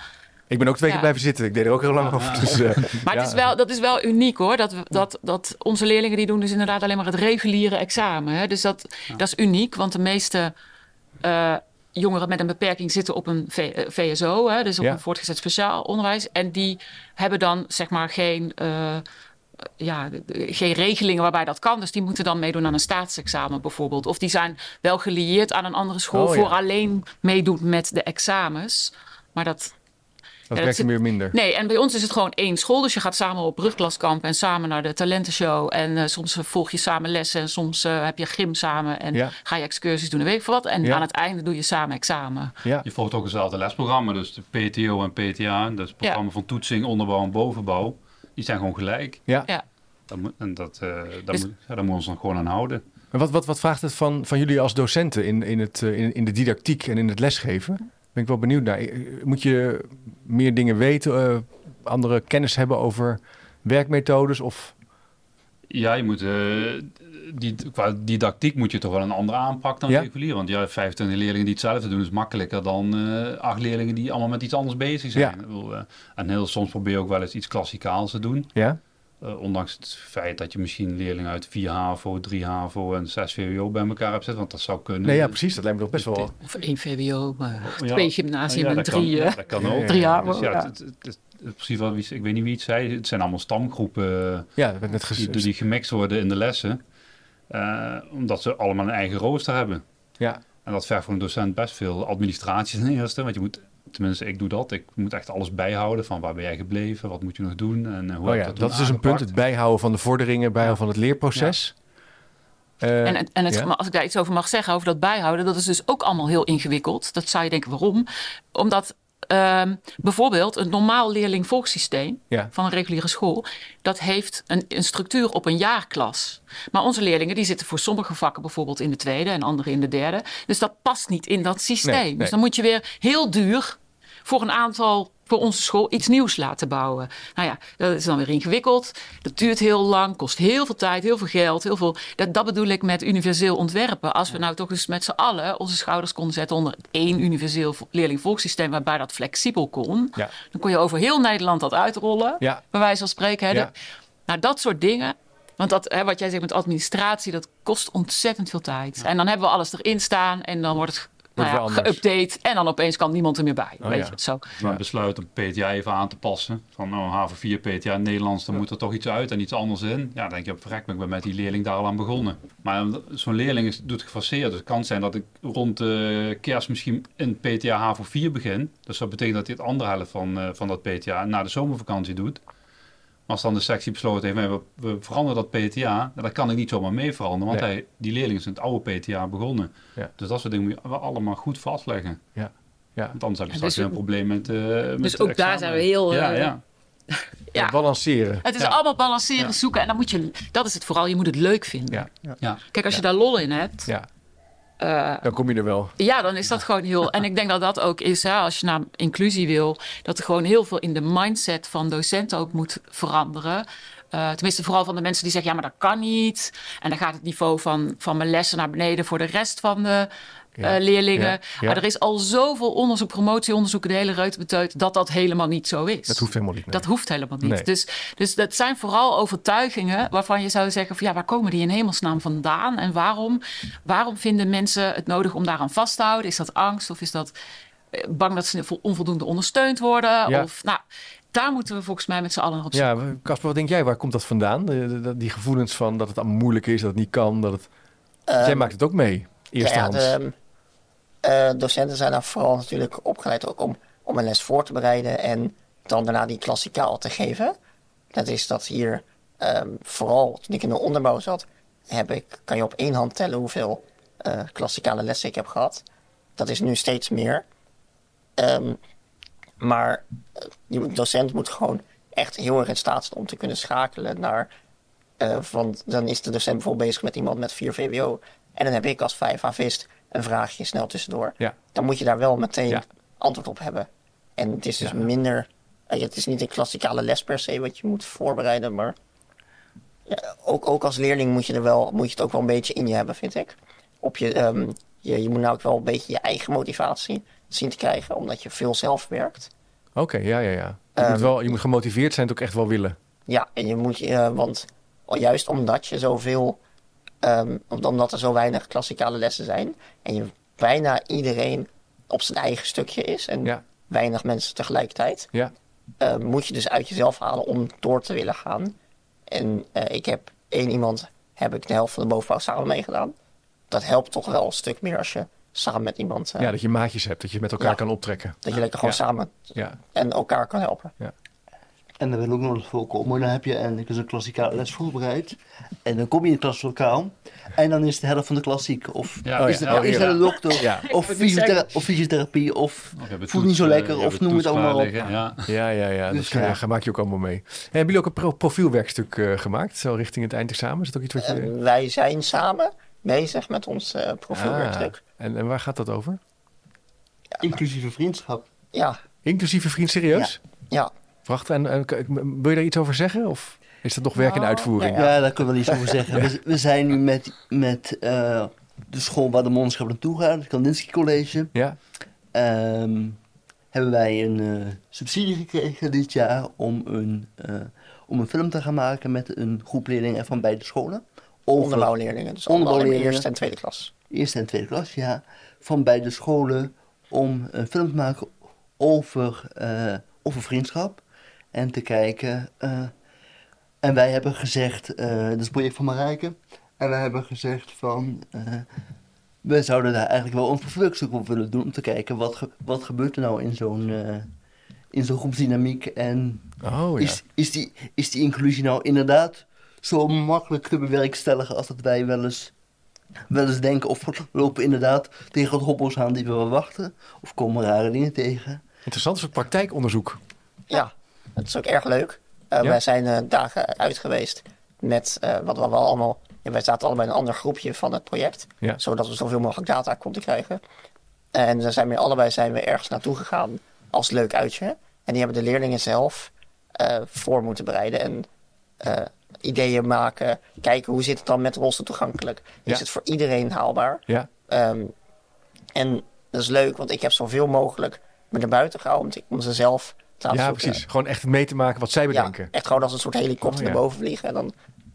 Ik ben ook twee keer blijven zitten. Ik deed er ook heel lang Ja, over. ja. Dus, eh, Maar ja. het is wel, dat is wel uniek hoor. Dat, we- dat, dat onze leerlingen die doen dus inderdaad alleen maar het reguliere examen. Hè? Dus dat, dat is uniek, want de meeste eh, jongeren met een beperking zitten op een V- eh, VSO, hè? dus op Ja. een voortgezet speciaal onderwijs. En die hebben dan zeg maar geen, eh, ja, geen regelingen waarbij dat kan. Dus die moeten dan meedoen aan een staatsexamen bijvoorbeeld. Of die zijn wel gelieerd aan een andere school Oh, ja. voor alleen meedoen met de examens. Maar dat, dat dat werkt meer minder. Nee, en bij ons is het gewoon één school. Dus je gaat samen op brugklaskamp en samen naar de talentenshow. En eh, soms eh, volg je samen lessen. En soms eh, heb je gym samen. En Ja. ga je excursies doen en weet ik veel wat. En Ja. aan het einde doe je samen examen. Ja. Je volgt ook hetzelfde lesprogramma, dus de PTO en PTA, dus het programma van toetsing, onderbouw en bovenbouw, die zijn gewoon gelijk. Ja. Ja. Dat moet, en dat, eh daar, Dus- moet, ja, daar moeten we ons dan gewoon aan houden. Maar wat, wat, wat vraagt het van, van jullie als docenten in, in, het, in, in de didactiek en in het lesgeven? Ben ik wel benieuwd naar. Eh, Moet je meer dingen weten, eh, andere kennis hebben over werkmethodes? Of... Ja, je moet, eh, die, qua didactiek moet je toch wel een andere aanpak dan Ja. regulier. Want ja, 25 leerlingen die hetzelfde doen is makkelijker dan acht leerlingen die allemaal met iets anders bezig zijn. Ja. En heel soms probeer je ook wel eens iets klassikaals te doen. Ja? Eh, ondanks het feit dat je misschien leerlingen uit 4 HAVO, 3 HAVO en 6 VWO bij elkaar hebt zitten. Want dat zou kunnen. Nee, ja, precies. Dat lijkt me toch best wel... Of één VWO, eh, Ja. twee gymnasium Ja, en dat drie... Kan, eh, ja, dat kan ook. Drie jaar, Dus ja, ja. Het, het, het, het- precies wat, wie- ik weet niet wie het zei. Het zijn allemaal stamgroepen Ja, dat net die, die gemixt worden in de lessen. Eh, omdat ze allemaal een eigen rooster hebben. Ja. En dat vergt voor een docent best veel administratie ten eerste. Want je moet, tenminste ik doe dat, ik moet echt alles bijhouden. Van waar ben jij gebleven, wat moet je nog doen en eh, hoe Oh heb ja, je dat is dus een punt. Het bijhouden van de vorderingen, bijhouden van het leerproces. Eh, En, en het, ja? maar als ik daar iets over mag zeggen, over dat bijhouden, dat is dus ook allemaal heel ingewikkeld. Dat zou je denken, waarom? Omdat ehm, bijvoorbeeld een normaal leerling-volgsysteem Ja. van een reguliere school, dat heeft een, een structuur op een jaarklas. Maar onze leerlingen die zitten voor sommige vakken bijvoorbeeld in de tweede en andere in de derde. Dus dat past niet in dat systeem. Nee, nee. Dus dan moet je weer heel duur voor een aantal voor onze school iets nieuws laten bouwen. Nou ja, dat is dan weer ingewikkeld. Dat duurt heel lang, kost heel veel tijd, heel veel geld. Heel veel, dat, dat bedoel ik met universeel ontwerpen. Als we nou toch eens met z'n allen onze schouders konden zetten onder één universeel leerlingvolgsysteem waarbij dat flexibel kon. Ja. Dan kon je over heel Nederland dat uitrollen, Ja. bij wijze van spreken. Hè. Ja. Nou, dat soort dingen. Want dat, hè, wat jij zegt met administratie, dat kost ontzettend veel tijd. En dan hebben we alles erin staan en dan wordt het nou ja, geüpdate. En dan opeens kan niemand er meer bij. Oh, weet ja. je, zo. Maar besluit om PTA even aan te passen. Van nou, HAVO4 PTA Nederlands, dan moet er toch iets uit en iets anders in. Ja, dan denk je, verrek ik ben met die leerling daar al aan begonnen. Maar zo'n leerling is, doet gefaseerd. Dus het kan zijn dat ik rond de kerst misschien in PTA HAVO4 begin. Dus dat betekent dat hij het andere helft van, eh, van dat PTA na de zomervakantie doet. Maar als dan de sectie besloten heeft, we, we veranderen dat PTA, ja, dan kan ik niet zomaar mee veranderen. Want Nee. hij, die leerling is in het oude PTA begonnen. Ja. Dus dat soort dingen moet je allemaal goed vastleggen. Ja. Ja. Want anders heb je Ja, straks dus- weer een probleem met, eh met Dus ook daar zijn we heel, Ja, eh, ja. Ja. Balanceren. Het is Ja. allemaal balanceren, Ja. zoeken. En dan moet je, dat is het vooral, je moet het leuk vinden. Ja, Ja. Kijk, als je daar lol in hebt, ja. Eh, Dan kom je er wel. ja, dan is dat gewoon heel. En ik denk dat dat ook is, hè, als je naar inclusie wil, dat er gewoon heel veel in de mindset van docenten ook moet veranderen. Eh, tenminste, vooral van de mensen die zeggen: ja, maar dat kan niet. En dan gaat het niveau van, van mijn lessen naar beneden voor de rest van de Ja. eh, leerlingen. Ja. Ja. Maar er is al zoveel onderzoek, promotieonderzoeken, de hele reutebeteut, dat dat helemaal niet zo is. Dat hoeft helemaal niet. nee. Dat hoeft helemaal niet. Nee. Dus, dus dat zijn vooral overtuigingen waarvan je zou zeggen: van ja, waar komen die in hemelsnaam vandaan? En waarom, waarom vinden mensen het nodig om daaraan vast te houden? Is dat angst of is dat eh, bang dat ze vo- onvoldoende ondersteund worden? Ja. Of nou, daar moeten we volgens mij met z'n allen op zoek. Ja, Casper, wat denk jij? Waar komt dat vandaan? De- de- de- die gevoelens van dat het allemaal moeilijk is, dat het niet kan. Dat het... jij Ehm, maakt het ook mee, eerste ja, de, eh, docenten zijn daar vooral natuurlijk opgeleid ook om, om een les voor te bereiden en dan daarna die klassikaal te geven. Dat is dat hier ehm, vooral toen ik in de onderbouw zat, heb ik, kan je op één hand tellen hoeveel eh klassikale lessen ik heb gehad. Dat is nu steeds meer. Ehm, maar eh, je moet- docent moet gewoon echt heel erg in staat zijn om te kunnen schakelen naar. eh, want dan is de docent bijvoorbeeld bezig met iemand met 4 VWO. En dan heb ik als 5 avist een vraagje snel tussendoor. Ja. Dan moet je daar wel meteen Ja. antwoord op hebben. En het is dus Ja. minder. eh, het is niet een klassikale les per se wat je moet voorbereiden. Maar ook, ook als leerling moet je, er wel, moet je het ook wel een beetje in je hebben, vind ik. Op je, ehm, je, je moet nou ook wel een beetje je eigen motivatie zien te krijgen, omdat je veel zelf werkt. Oké, ja, ja, ja. Je, Ehm, moet wel, je moet gemotiveerd zijn, het ook echt wel willen. Ja, en je moet je, eh, want juist omdat je zoveel, ehm, omdat er zo weinig klassikale lessen zijn en je bijna iedereen op zijn eigen stukje is en Ja. weinig mensen tegelijkertijd, Ja, eh, moet je dus uit jezelf halen om door te willen gaan. En eh, ik heb één iemand, heb ik de helft van de bovenbouw samen meegedaan. Dat helpt toch wel een stuk meer als je samen met iemand, eh, ja, dat je maatjes hebt, dat je met elkaar Ja. kan optrekken. dat je lekker gewoon samen Ja, en elkaar kan helpen. En dan wil ook nog eens voorkomen. Dan heb je en ik is een klassikale les voorbereid. En dan kom je in het klaslokaal. En dan is de helft van de klassiek. Of Ja, Oh is, ja. er, Oh, is er een dokter. Ja. Of, fysiothera- fysiotherapie. Of voelt niet zo lekker. eh, of noem het allemaal op. Ja. ja, ja. ja. Dus dat ja. ga- maak je ook allemaal mee. En hebben jullie ook een pro- profielwerkstuk eh, gemaakt, zo richting het eindexamen? Is dat ook iets wat je... En wij zijn samen bezig met ons eh profielwerkstuk. Ah, en, en waar gaat dat over? Inclusieve vriendschap. Ja, Inclusieve vriend, serieus? ja. Wacht, en, en wil je daar iets over zeggen? Of is dat nog werk in Nou, uitvoering? ja, Ja, daar kunnen we wel iets over zeggen. We, we zijn nu met, met eh, de school waar de mondenschap naartoe gaat. Het Kandinsky College. Ja? Ehm, hebben wij een eh, subsidie gekregen dit jaar om een, eh, om een film te gaan maken met een groep leerlingen van beide scholen. Over Onderbouwleerlingen. Dus Onderbouwleerlingen. eerste en tweede klas. eerste en tweede klas, ja, van beide scholen om een film te maken over, eh, over vriendschap. En te kijken. eh, en wij hebben gezegd, eh dat is het project van Marijke. En wij hebben gezegd van, eh, we zouden daar eigenlijk wel een vervulstuk op willen doen. Om te kijken, wat, ge- wat gebeurt er nou in zo'n eh, in zo'n groepsdynamiek. En Oh ja. is, is, die, is die inclusie nou inderdaad zo makkelijk te bewerkstelligen als dat wij wel eens, wel eens denken? Of lopen we inderdaad tegen het hobbels aan die we verwachten? Of komen we rare dingen tegen? Interessant, is ook praktijkonderzoek. Ja, dat is ook erg leuk. Eh, Ja? Wij zijn eh, dagen uit geweest met eh, wat we wel allemaal. Ja, wij zaten allebei in een ander groepje van het project, Ja. zodat we zoveel mogelijk data konden krijgen. En dan zijn we allebei zijn we ergens naartoe gegaan als leuk uitje. En die hebben de leerlingen zelf voor moeten bereiden en ideeën maken. Kijken hoe zit het dan met rolstoel toegankelijk? Is Ja. het voor iedereen haalbaar? Ja, Ehm, en dat is leuk, want ik heb zoveel mogelijk me naar buiten gehouden om, te- om ze zelf ja precies. Gewoon echt mee te maken wat zij Ja, bedenken. echt gewoon als een soort helikopter Oh, ja. naar boven vliegen. En dan,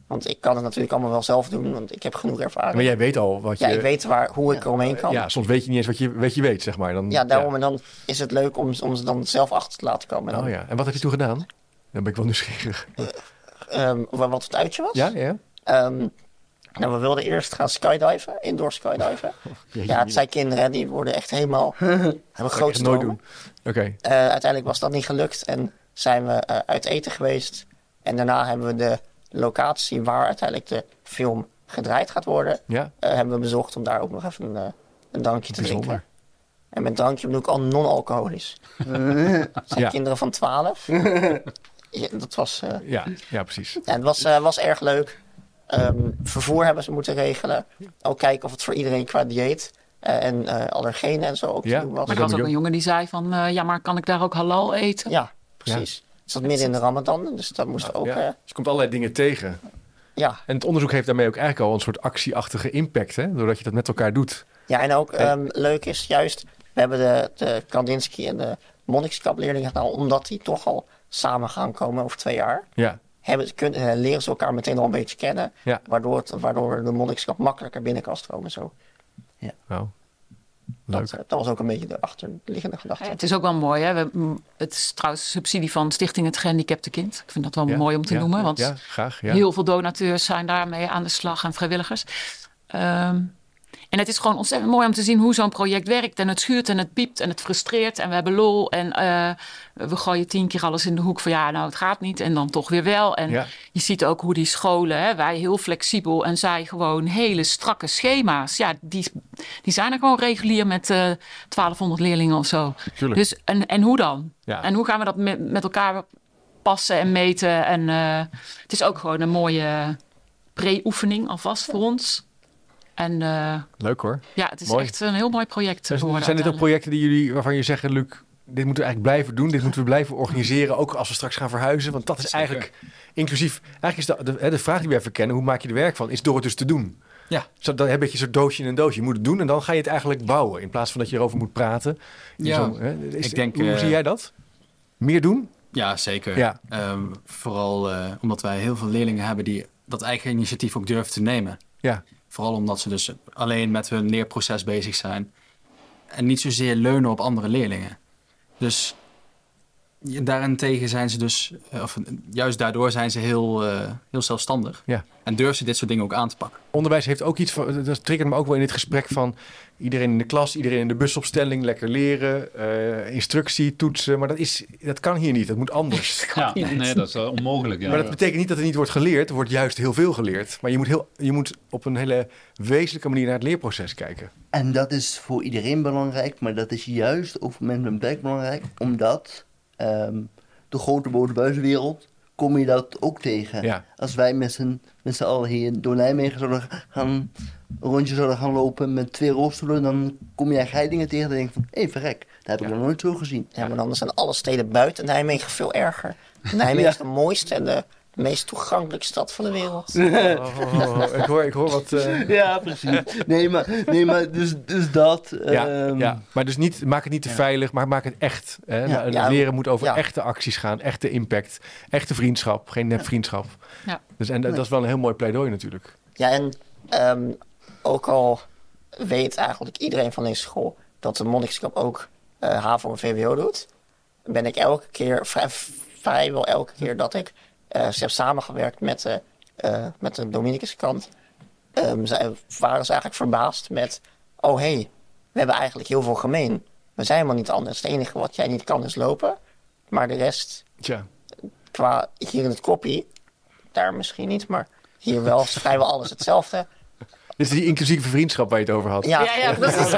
want ik kan het natuurlijk allemaal wel zelf doen, want ik heb genoeg ervaring. Maar jij weet al wat je... ja, ik weet waar, hoe ik eromheen kan. Ja, soms weet je niet eens wat je, wat je weet, zeg maar. Dan, Ja, daarom en dan is het leuk om, om ze dan zelf achter te laten komen. En dan, Oh ja, en wat heb je toen gedaan? Dan ben ik wel nieuwsgierig. ehm, wa- wat het uitje was. Ja, ja. Ehm, nou, we wilden eerst gaan skydiven, indoor skydiven. Ja, het zijn kinderen, die worden echt helemaal... grote echt nooit doen. Oké, Eh, uiteindelijk was dat niet gelukt en zijn we eh, uit eten geweest. En daarna hebben we de locatie waar uiteindelijk de film gedraaid gaat worden, ja. eh, hebben we bezocht om daar ook nog even een, een drankje te Bijzonder. drinken. En met drankje bedoel ik al non-alcoholisch. Zijn Ja. kinderen van 12. ja, dat was, Ja, ja precies. het was, was erg leuk. Ehm, vervoer hebben ze moeten regelen. Ook kijken of het voor iedereen qua dieet eh, en eh, allergenen en zo ook Ja, te doen was. Maar er was dan ook een jongen die zei van, eh, ja, maar kan ik daar ook halal eten? Ja, precies. Het zat midden in de Ramadan, dus dat moest ook. Ja. eh, Dus je komt allerlei dingen tegen. ja. En het onderzoek heeft daarmee ook eigenlijk al een soort actieachtige impact, hè? Doordat je dat met elkaar doet. ja, en ook En- ehm, leuk is juist, we hebben de, de Kandinsky en de Monnikskap leerlingen gedaan, omdat die toch al samen gaan komen over twee jaar. Ja, Hebben, kunnen, eh, leren ze elkaar meteen al een beetje kennen, Ja. waardoor, het, waardoor de Monnikskap makkelijker binnen kan stromen. Zo. nou. Leuk. Dat, eh, dat was ook een beetje de achterliggende gedachte. Ja, het is ook wel mooi. Hè? We, het is trouwens subsidie van Stichting Het Gehandicapte Kind. Ik vind dat wel Ja, mooi om te ja, noemen. Want Ja, graag. Ja. heel veel donateurs zijn daarmee aan de slag en vrijwilligers. Ehm, en het is gewoon ontzettend mooi om te zien hoe zo'n project werkt. En het schuurt en het piept en het frustreert. En we hebben lol. En eh, we gooien tien keer alles in de hoek van ja, nou het gaat niet. En dan toch weer wel. En Ja. je ziet ook hoe die scholen, hè, wij heel flexibel en zij gewoon hele strakke schema's. Ja, die, die zijn er gewoon regulier met eh 1200 leerlingen of zo. Tuurlijk. Dus, en, en hoe dan? Ja. En hoe gaan we dat met, met elkaar passen en meten? En eh, het is ook gewoon een mooie pre-oefening alvast voor ons. En eh, Leuk hoor. ja, het is Mooi. echt een heel mooi project. Zijn, geworden zijn dit ook projecten die jullie, waarvan je zegt, Luc, dit moeten we eigenlijk blijven doen, dit moeten we blijven organiseren, ook als we straks gaan verhuizen? Want dat is Zeker. eigenlijk inclusief, eigenlijk is de, de, hè, de vraag die wij verkennen, hoe maak je er werk van, is door het dus te doen. Ja. Zo, dan heb je een soort doosje in een doosje. Je moet het doen en dan ga je het eigenlijk bouwen, in plaats van dat je erover moet praten. Ja, zo'n, hè, is- ik denk, hoe eh, zie jij dat? Meer doen? Ja, zeker. Ja. Ehm, vooral eh, omdat wij heel veel leerlingen hebben die dat eigen initiatief ook durven te nemen. Ja. Vooral omdat ze dus alleen met hun leerproces bezig zijn. En niet zozeer leunen op andere leerlingen. Dus daarentegen zijn ze dus, eh, of juist daardoor zijn ze heel, eh, heel zelfstandig. Ja. En durven ze dit soort dingen ook aan te pakken. Onderwijs heeft ook iets van, dat triggert me ook wel in dit gesprek van iedereen in de klas, iedereen in de busopstelling, lekker leren, eh, instructie, toetsen. Maar dat, is, dat kan hier niet, dat moet anders. Ja, nee, dat is onmogelijk. Ja. Maar dat betekent niet dat er niet wordt geleerd. Er wordt juist heel veel geleerd. Maar je moet, heel, je moet op een hele wezenlijke manier naar het leerproces kijken. En dat is voor iedereen belangrijk, maar dat is juist ook voor mensen met een beperking belangrijk, omdat ehm, de grote buitenwereld kom je dat ook tegen. Ja, Als wij met z'n, met z'n allen hier door Nijmegen zouden gaan, een rondje zouden gaan lopen met twee rolstoelen, dan kom je eigenlijk dingen tegen en denk je van, hé verrek, dat heb ik Ja. nog nooit zo gezien. Ja, maar dan zijn alle steden buiten Nijmegen veel erger. Nijmegen Ja. is de mooiste en de meest toegankelijke stad van de wereld. Oh, ik, hoor, ik hoor wat. eh, Ja, precies. Nee, maar, nee, maar dus, dus dat. ja, ehm, ja, maar dus niet, maak het niet te veilig, maar maak het echt. Hè? Nou, Ja. leren moet over Ja. echte acties gaan, echte impact, echte vriendschap, geen nepvriendschap. Ja. Dus, en dat is wel een heel mooi pleidooi natuurlijk. Ja, en ehm, ook al weet eigenlijk iedereen van deze school dat de monnikskap ook eh HAVO en VWO doet, ben ik elke keer, vrij, vrijwel elke keer dat ik ze heb samengewerkt met de, eh, met de Dominicus kant, ehm, zij, waren ze eigenlijk verbaasd met, oh hé, hey, we hebben eigenlijk heel veel gemeen. We zijn helemaal niet anders. Het enige wat jij niet kan is lopen, maar de rest Tja, qua hier in het koppie, daar misschien niet, maar hier wel is vrijwel alles hetzelfde. Dit is die inclusieve vriendschap waar je het over had. Ja, Ja, ja, precies.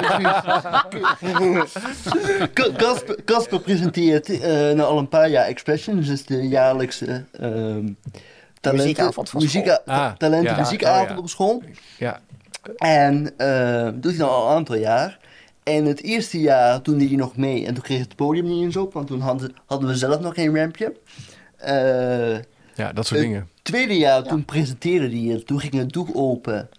Casper, presenteert eh nou al een paar jaar Expression, dus dat is de jaarlijkse ehm talenten, Muziekavond van school. Ah, talenten ja. muziekavond Oh, ja. op school. Ja. En eh doet hij dan al een aantal jaar. En het eerste jaar toen deed hij nog mee en toen kreeg het podium niet eens op, want toen hadden, hadden we zelf nog geen rampje. Eh, ja, dat soort dingen. tweede jaar, toen presenteerde hij het. Toen ging het doek open.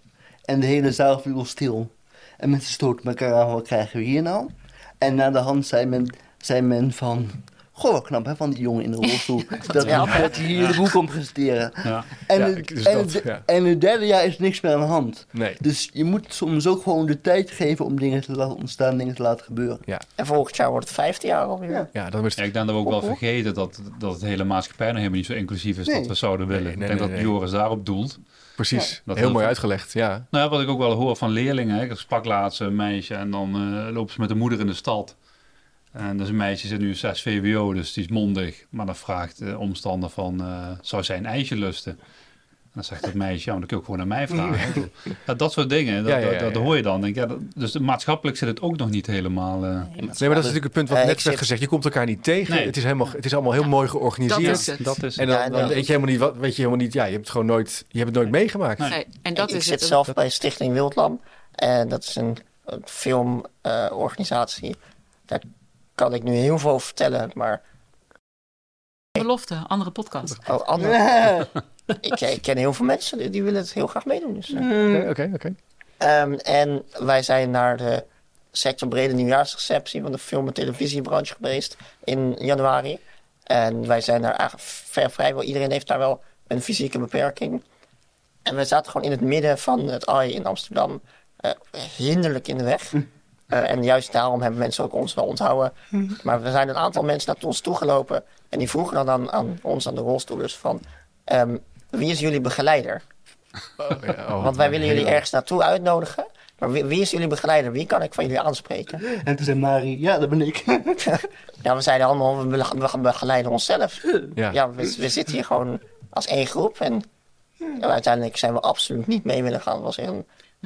En de hele zaal viel stil. En mensen stoten elkaar aan, wat krijgen we hier nou? En na de hand zei men, zei men van... Goh, wat knap hè, van die jongen in de rolstoel. dat, dat hij hier de boek kon presenteren. Ja. En, Ja, het, dus en, dat, het, en het derde jaar is niks meer aan de hand. Nee. Dus je moet soms ook gewoon de tijd geven om dingen te laten ontstaan, dingen te laten gebeuren. En volgend jaar wordt het vijfde jaar alweer. Ja. Het. ik denk dat we ook wel vergeten dat, dat het hele maatschappij nog helemaal niet zo inclusief is Nee. dat we zouden willen. Nee, nee, ik denk nee, dat nee. Joris daarop doelt. Precies. dat heel mooi uitgelegd. Ja. Nou ja, wat ik ook wel hoor van leerlingen. hè. Ik sprak laatst een meisje en dan eh lopen ze met de moeder in de stad. En dat is een meisje, zit nu 6 VWO, dus die is mondig. Maar dan vraagt de omstander van, eh, zou zij een ijsje lusten? Dan zegt dat meisje, ja, maar dan kun je ook gewoon naar mij vragen. Ja, dat soort dingen, dat, Ja, ja, ja, dat, dat ja. hoor je dan. Denk, ik, ja, dat- dus maatschappelijk zit het ook nog niet helemaal... eh, Nee, maar dat is natuurlijk het punt wat Eh, net ik werd zit- gezegd. Je komt elkaar niet tegen. Nee. Het, is helemaal, het is allemaal heel mooi Dat georganiseerd. is dat is En dan, Ja, en dan dat- weet je helemaal niet wat, weet je helemaal niet. Ja, je hebt het gewoon nooit, je hebt het nooit meegemaakt. Nee. Nee, en dat ik is zit het. zelf bij Stichting Wildlam. En dat is een, een filmorganisatie. Daar kan ik nu heel veel over vertellen. Maar belofte, andere podcast. oh, andere, ik, ik ken heel veel mensen die, die willen het heel graag meedoen. Dus, eh. Oké, oké, oké. Ehm, en wij zijn naar de sectorbrede nieuwjaarsreceptie van de film- en televisiebranche geweest in januari. En wij zijn daar eigenlijk ver, vrijwel iedereen heeft daar wel een fysieke beperking. En we zaten gewoon in het midden van het AI in Amsterdam, eh, hinderlijk in de weg. Eh, en juist daarom hebben mensen ook ons wel onthouden. Maar er zijn een aantal mensen naar ons toegelopen en die vroegen dan aan, aan ons, aan de rolstoelers, van ehm, wie is jullie begeleider? Oh, ja, oh, Want wij willen jullie ergens naartoe uitnodigen. Maar wie, wie is jullie begeleider? Wie kan ik van jullie aanspreken? En toen zei Mari, ja, dat ben ik. Ja, we zeiden allemaal, we, we begeleiden onszelf. Ja. Ja, we, we zitten hier gewoon als één groep. En, en uiteindelijk zijn we absoluut niet mee willen gaan. Het was echt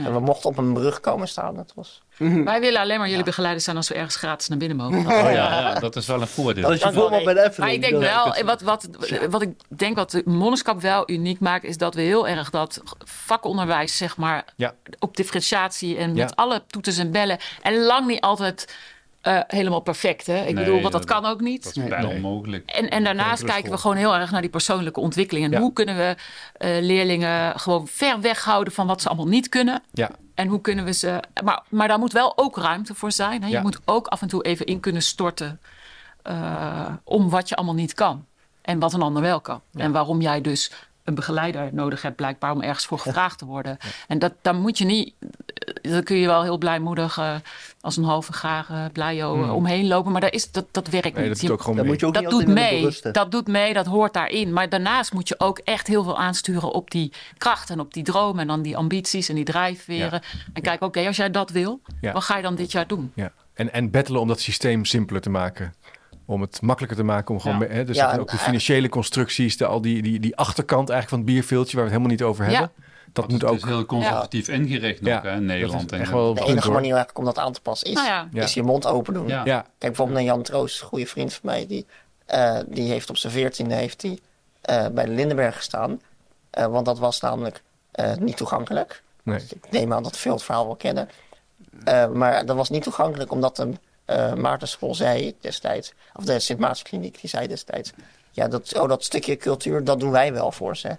en we mochten op een brug komen staan. Dat was, Wij willen alleen maar jullie begeleiders zijn als we ergens gratis naar binnen mogen. Oh ja, ja, dat is wel een voordeel. Als je Dank voor wel, me bij de Efteling... Maar ik denk wel, wat, wat, wat ik denk wat de monniskap wel uniek maakt, is dat we heel erg dat vakonderwijs, zeg maar, Ja. op differentiatie en Ja. met alle toeters en bellen. En lang niet altijd eh, helemaal perfect. Hè? Ik Nee, bedoel, want dat dat- kan ook niet. Dat is bijna onmogelijk. En, en daarnaast kijken we gewoon heel erg naar die persoonlijke ontwikkeling. En Ja. hoe kunnen we eh, leerlingen gewoon ver weg houden van wat ze allemaal niet kunnen. Ja, En hoe kunnen we ze. Maar, maar daar moet wel ook ruimte voor zijn. Hè? Je Ja. moet ook af en toe even in kunnen storten. eh, om wat je allemaal niet kan. En wat een ander wel kan. En waarom jij dus een begeleider nodig hebt, blijkbaar om ergens voor gevraagd te worden. En dat, daar moet je niet. Dan kun je wel heel blijmoedig eh, als een halve gare blijo eh, omheen lopen. Maar dat, is, dat, dat werkt Hmm. nee, niet. dat Je- doet ook gewoon Dan mee. moet je ook dat niet doet mee. Dat doet mee, dat hoort daarin. Maar daarnaast moet je ook echt heel veel aansturen op die kracht en op die droom en dan die ambities en die drijfveren. En kijk, oké, als jij dat wil, Ja. wat ga je dan dit jaar doen? Ja. En, en battelen om dat systeem simpeler te maken. Om het makkelijker te maken. Om gewoon, Ja. hè, dus Ja, dat en- ook de financiële constructies, de, al die, die, die achterkant eigenlijk van het bierveeltje waar we het helemaal niet over Ja. hebben. Dat moet het ook. is heel conservatief ingericht nog Ja, hè, in Nederland. dat is En, echt wel de enige manier eigenlijk om dat aan te passen is, Nou ja. Ja. is je mond open doen. Ja. Ja, Kijk bijvoorbeeld naar Jan Troost, een goede vriend van mij. Die, eh, die heeft op zijn veertiende heeft hij, eh, bij de Lindenberg gestaan. Eh, want dat was namelijk eh, niet toegankelijk. nee. Ik neem aan dat veel het verhaal wel kennen. Eh, maar dat was niet toegankelijk omdat de eh Maartenschool zei destijds... of de Sint Maartenskliniek, die zei destijds... ja, dat, oh, dat stukje cultuur, dat doen wij wel voor ze.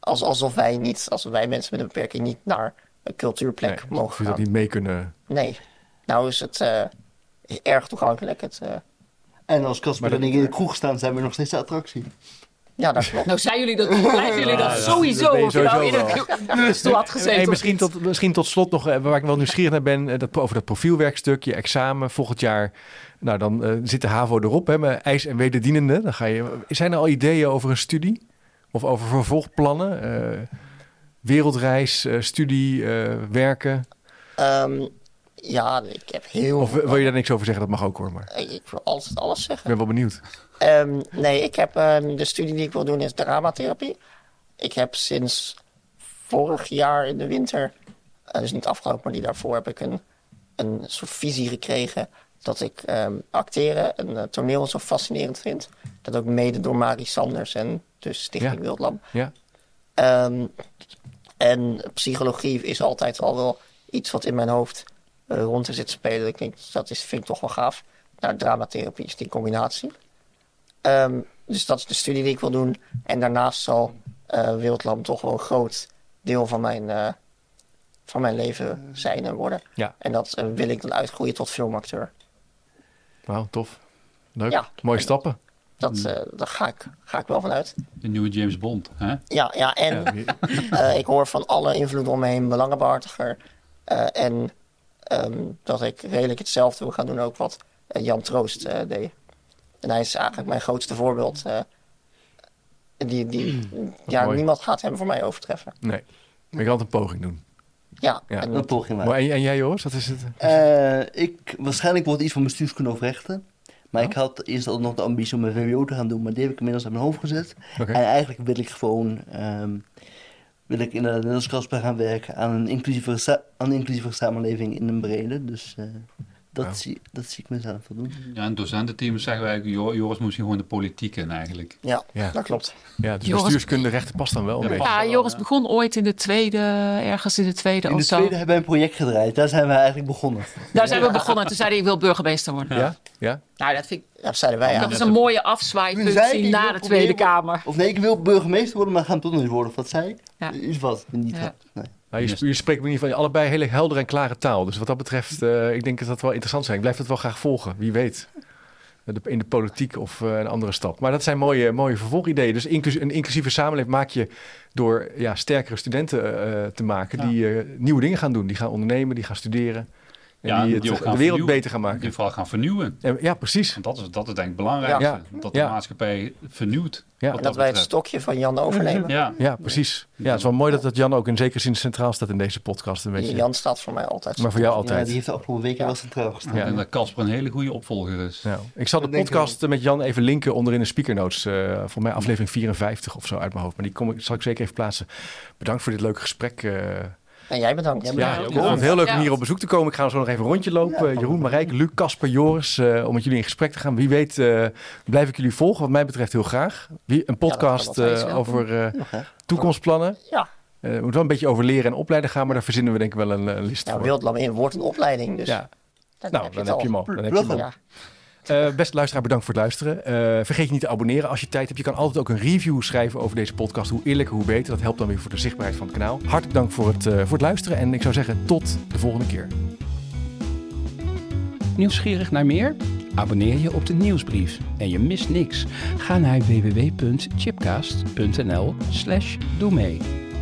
Als, alsof wij niet, als wij mensen met een beperking niet naar een cultuurplek Nee, of mogen je dat gaan. niet mee kunnen. Nee. Nou is het eh, erg toegankelijk. Het, eh, En als Casper en ik in de kroeg staan, zijn we nog steeds de attractie. Ja, dat klopt. Nou, zijn jullie dat, blijven jullie dat ja. sowieso? Dat je Of je nou in sowieso een stoel had gezeten. Hey, misschien, tot, misschien tot slot nog, eh, waar ik wel nieuwsgierig naar ben, eh, dat, over dat profielwerkstuk, je examen volgend jaar. Nou, dan eh, zit de HAVO erop, hè, met eis en wederdienende. Dan ga je, zijn er al ideeën over een studie? Of over vervolgplannen? Eh, wereldreis, eh, studie, eh, werken? Ehm, ja, ik heb heel Of veel- wil je daar niks over zeggen? Dat mag ook hoor, maar Ik wil altijd alles ik zeggen. ben wel benieuwd. Ehm, nee, ik heb ehm, de studie die ik wil doen is dramatherapie. Ik heb sinds vorig jaar in de winter, eh, dus niet afgelopen, maar die daarvoor heb ik een, een soort visie gekregen dat ik ehm, acteren en eh, toneel zo fascinerend vind. Dat ook mede door Marie Sanders en dus Stichting Ja. Wildlam. Ja, en psychologie is altijd al wel iets wat in mijn hoofd rond te zitten spelen. Ik denk, dat is, vind ik toch wel gaaf. Nou, dramatherapie is die combinatie. Ehm, dus dat is de studie die ik wil doen. En daarnaast zal eh Wildlam toch wel een groot deel van mijn, eh, van mijn leven zijn en worden. ja. En dat eh, wil ik dan uitgroeien tot filmacteur. Wauw, tof. Leuk. Ja. Mooie stappen. Dat, eh, daar ga ik, ga ik wel van uit. de nieuwe James Bond. Hè? Ja, ja en Ja, Eh, ik hoor van alle invloeden om me heen belangenbehartiger. Eh, en ehm, dat ik redelijk hetzelfde wil gaan doen ook wat eh, Jan Troost eh, deed. En hij is eigenlijk mijn grootste voorbeeld. eh, die, die, ja, mooi. niemand gaat hem voor mij overtreffen. nee, maar je kan altijd een poging doen. Ja, Ja. en Een poging maar. Maar en, en jij Joris, wat is het? Eh, ik, waarschijnlijk wordt iets van bestuurskunde of rechten. Maar Oh. ik had eerst al nog de ambitie om een VWO te gaan doen, maar die heb ik inmiddels aan mijn hoofd gezet. En eigenlijk wil ik gewoon ehm, wil ik inderdaad net als Casper gaan werken aan een inclusievere, sa- aan een inclusievere samenleving in een brede. Dus eh, dat, Ja. zie, dat zie ik mezelf wel doen. Ja, en docententeam zeggen wij, Jo- Joris moest hier gewoon de politiek in eigenlijk. Ja, Ja. dat klopt. Ja, dus Joris- bestuurskunde rechten past dan wel een Ja. Ja, Joris begon ooit in de tweede, ergens in de tweede In de tweede hebben wij een project gedraaid. Daar zijn we eigenlijk begonnen. Daar zijn we begonnen. Toen zei hij, ik wil burgemeester worden. Ja? Ja? Nou, dat vind ik, Ja, dat zeiden wij. Ja. dat is een mooie afzwaaifunctie na de Tweede Kamer. Of nee, ik wil burgemeester worden, maar ga hem toch eens worden. Of wat zei ik? Ja. Iets wat. Niet. Nee. Nou, je, sp- je spreekt in ieder geval allebei hele helder en klare taal. Dus wat dat betreft, eh, ik denk dat dat wel interessant zijn. Ik blijf het wel graag volgen, wie weet. In de politiek of eh, een andere stap. Maar dat zijn mooie, mooie vervolgideeën. Dus inclus- een inclusieve samenleving maak je door ja, sterkere studenten eh, te maken... Ja. die nieuwe dingen gaan doen. Die gaan ondernemen, die gaan studeren. En Ja, die, en het, die ook de wereld vernieuwen. beter gaan maken. Die vooral gaan vernieuwen. En- ja, precies. Want dat is, dat is denk ik het belangrijkste. Ja. Dat de Ja. maatschappij vernieuwt. Ja. wat En dat wij het stokje van Jan overnemen. Ja, Ja, precies. Ja, het is wel mooi dat, dat Jan ook in zekere zin centraal staat in deze podcast. Een beetje. Jan staat voor mij altijd. Maar voor jou Ja, altijd. die heeft de afgelopen weken wel centraal gestaan. Ja. denk dat Casper een hele goede opvolger is. Ja. Ik zal de podcast met Jan even linken onder in de speaker notes. eh voor mij aflevering 54 of zo uit mijn hoofd. Maar die kom ik, zal ik zeker even plaatsen. Bedankt voor dit leuke gesprek. eh. En jij bedankt. Ja, ja, bedankt. het heel leuk om Ja. hier op bezoek te komen. Ik ga zo nog even een rondje lopen. Ja, Jeroen, Marijke, Luc, Casper, Joris. eh, om met jullie in gesprek te gaan. Wie weet eh, blijf ik jullie volgen. Wat mij betreft heel graag. Wie, een podcast eh, over eh, toekomstplannen. Ja, Eh, Het moet wel een beetje over leren en opleiden gaan. Maar daar verzinnen we denk ik wel een, een list nou, voor. Wildlam in wordt een opleiding. Dus Ja, dan nou, heb je dan heb je hem al. Dan heb je hem al. Ja. Eh, beste luisteraar, bedankt voor het luisteren. Eh, vergeet je niet te abonneren als je tijd hebt. Je kan altijd ook een review schrijven over deze podcast. Hoe eerlijker, hoe beter. Dat helpt dan weer voor de zichtbaarheid van het kanaal. Hartelijk dank voor het, eh, voor het luisteren. En ik zou zeggen, tot de volgende keer. Nieuwsgierig naar meer? Abonneer je op de nieuwsbrief en je mist niks. Ga naar www.chipcast.nl slash doe mee.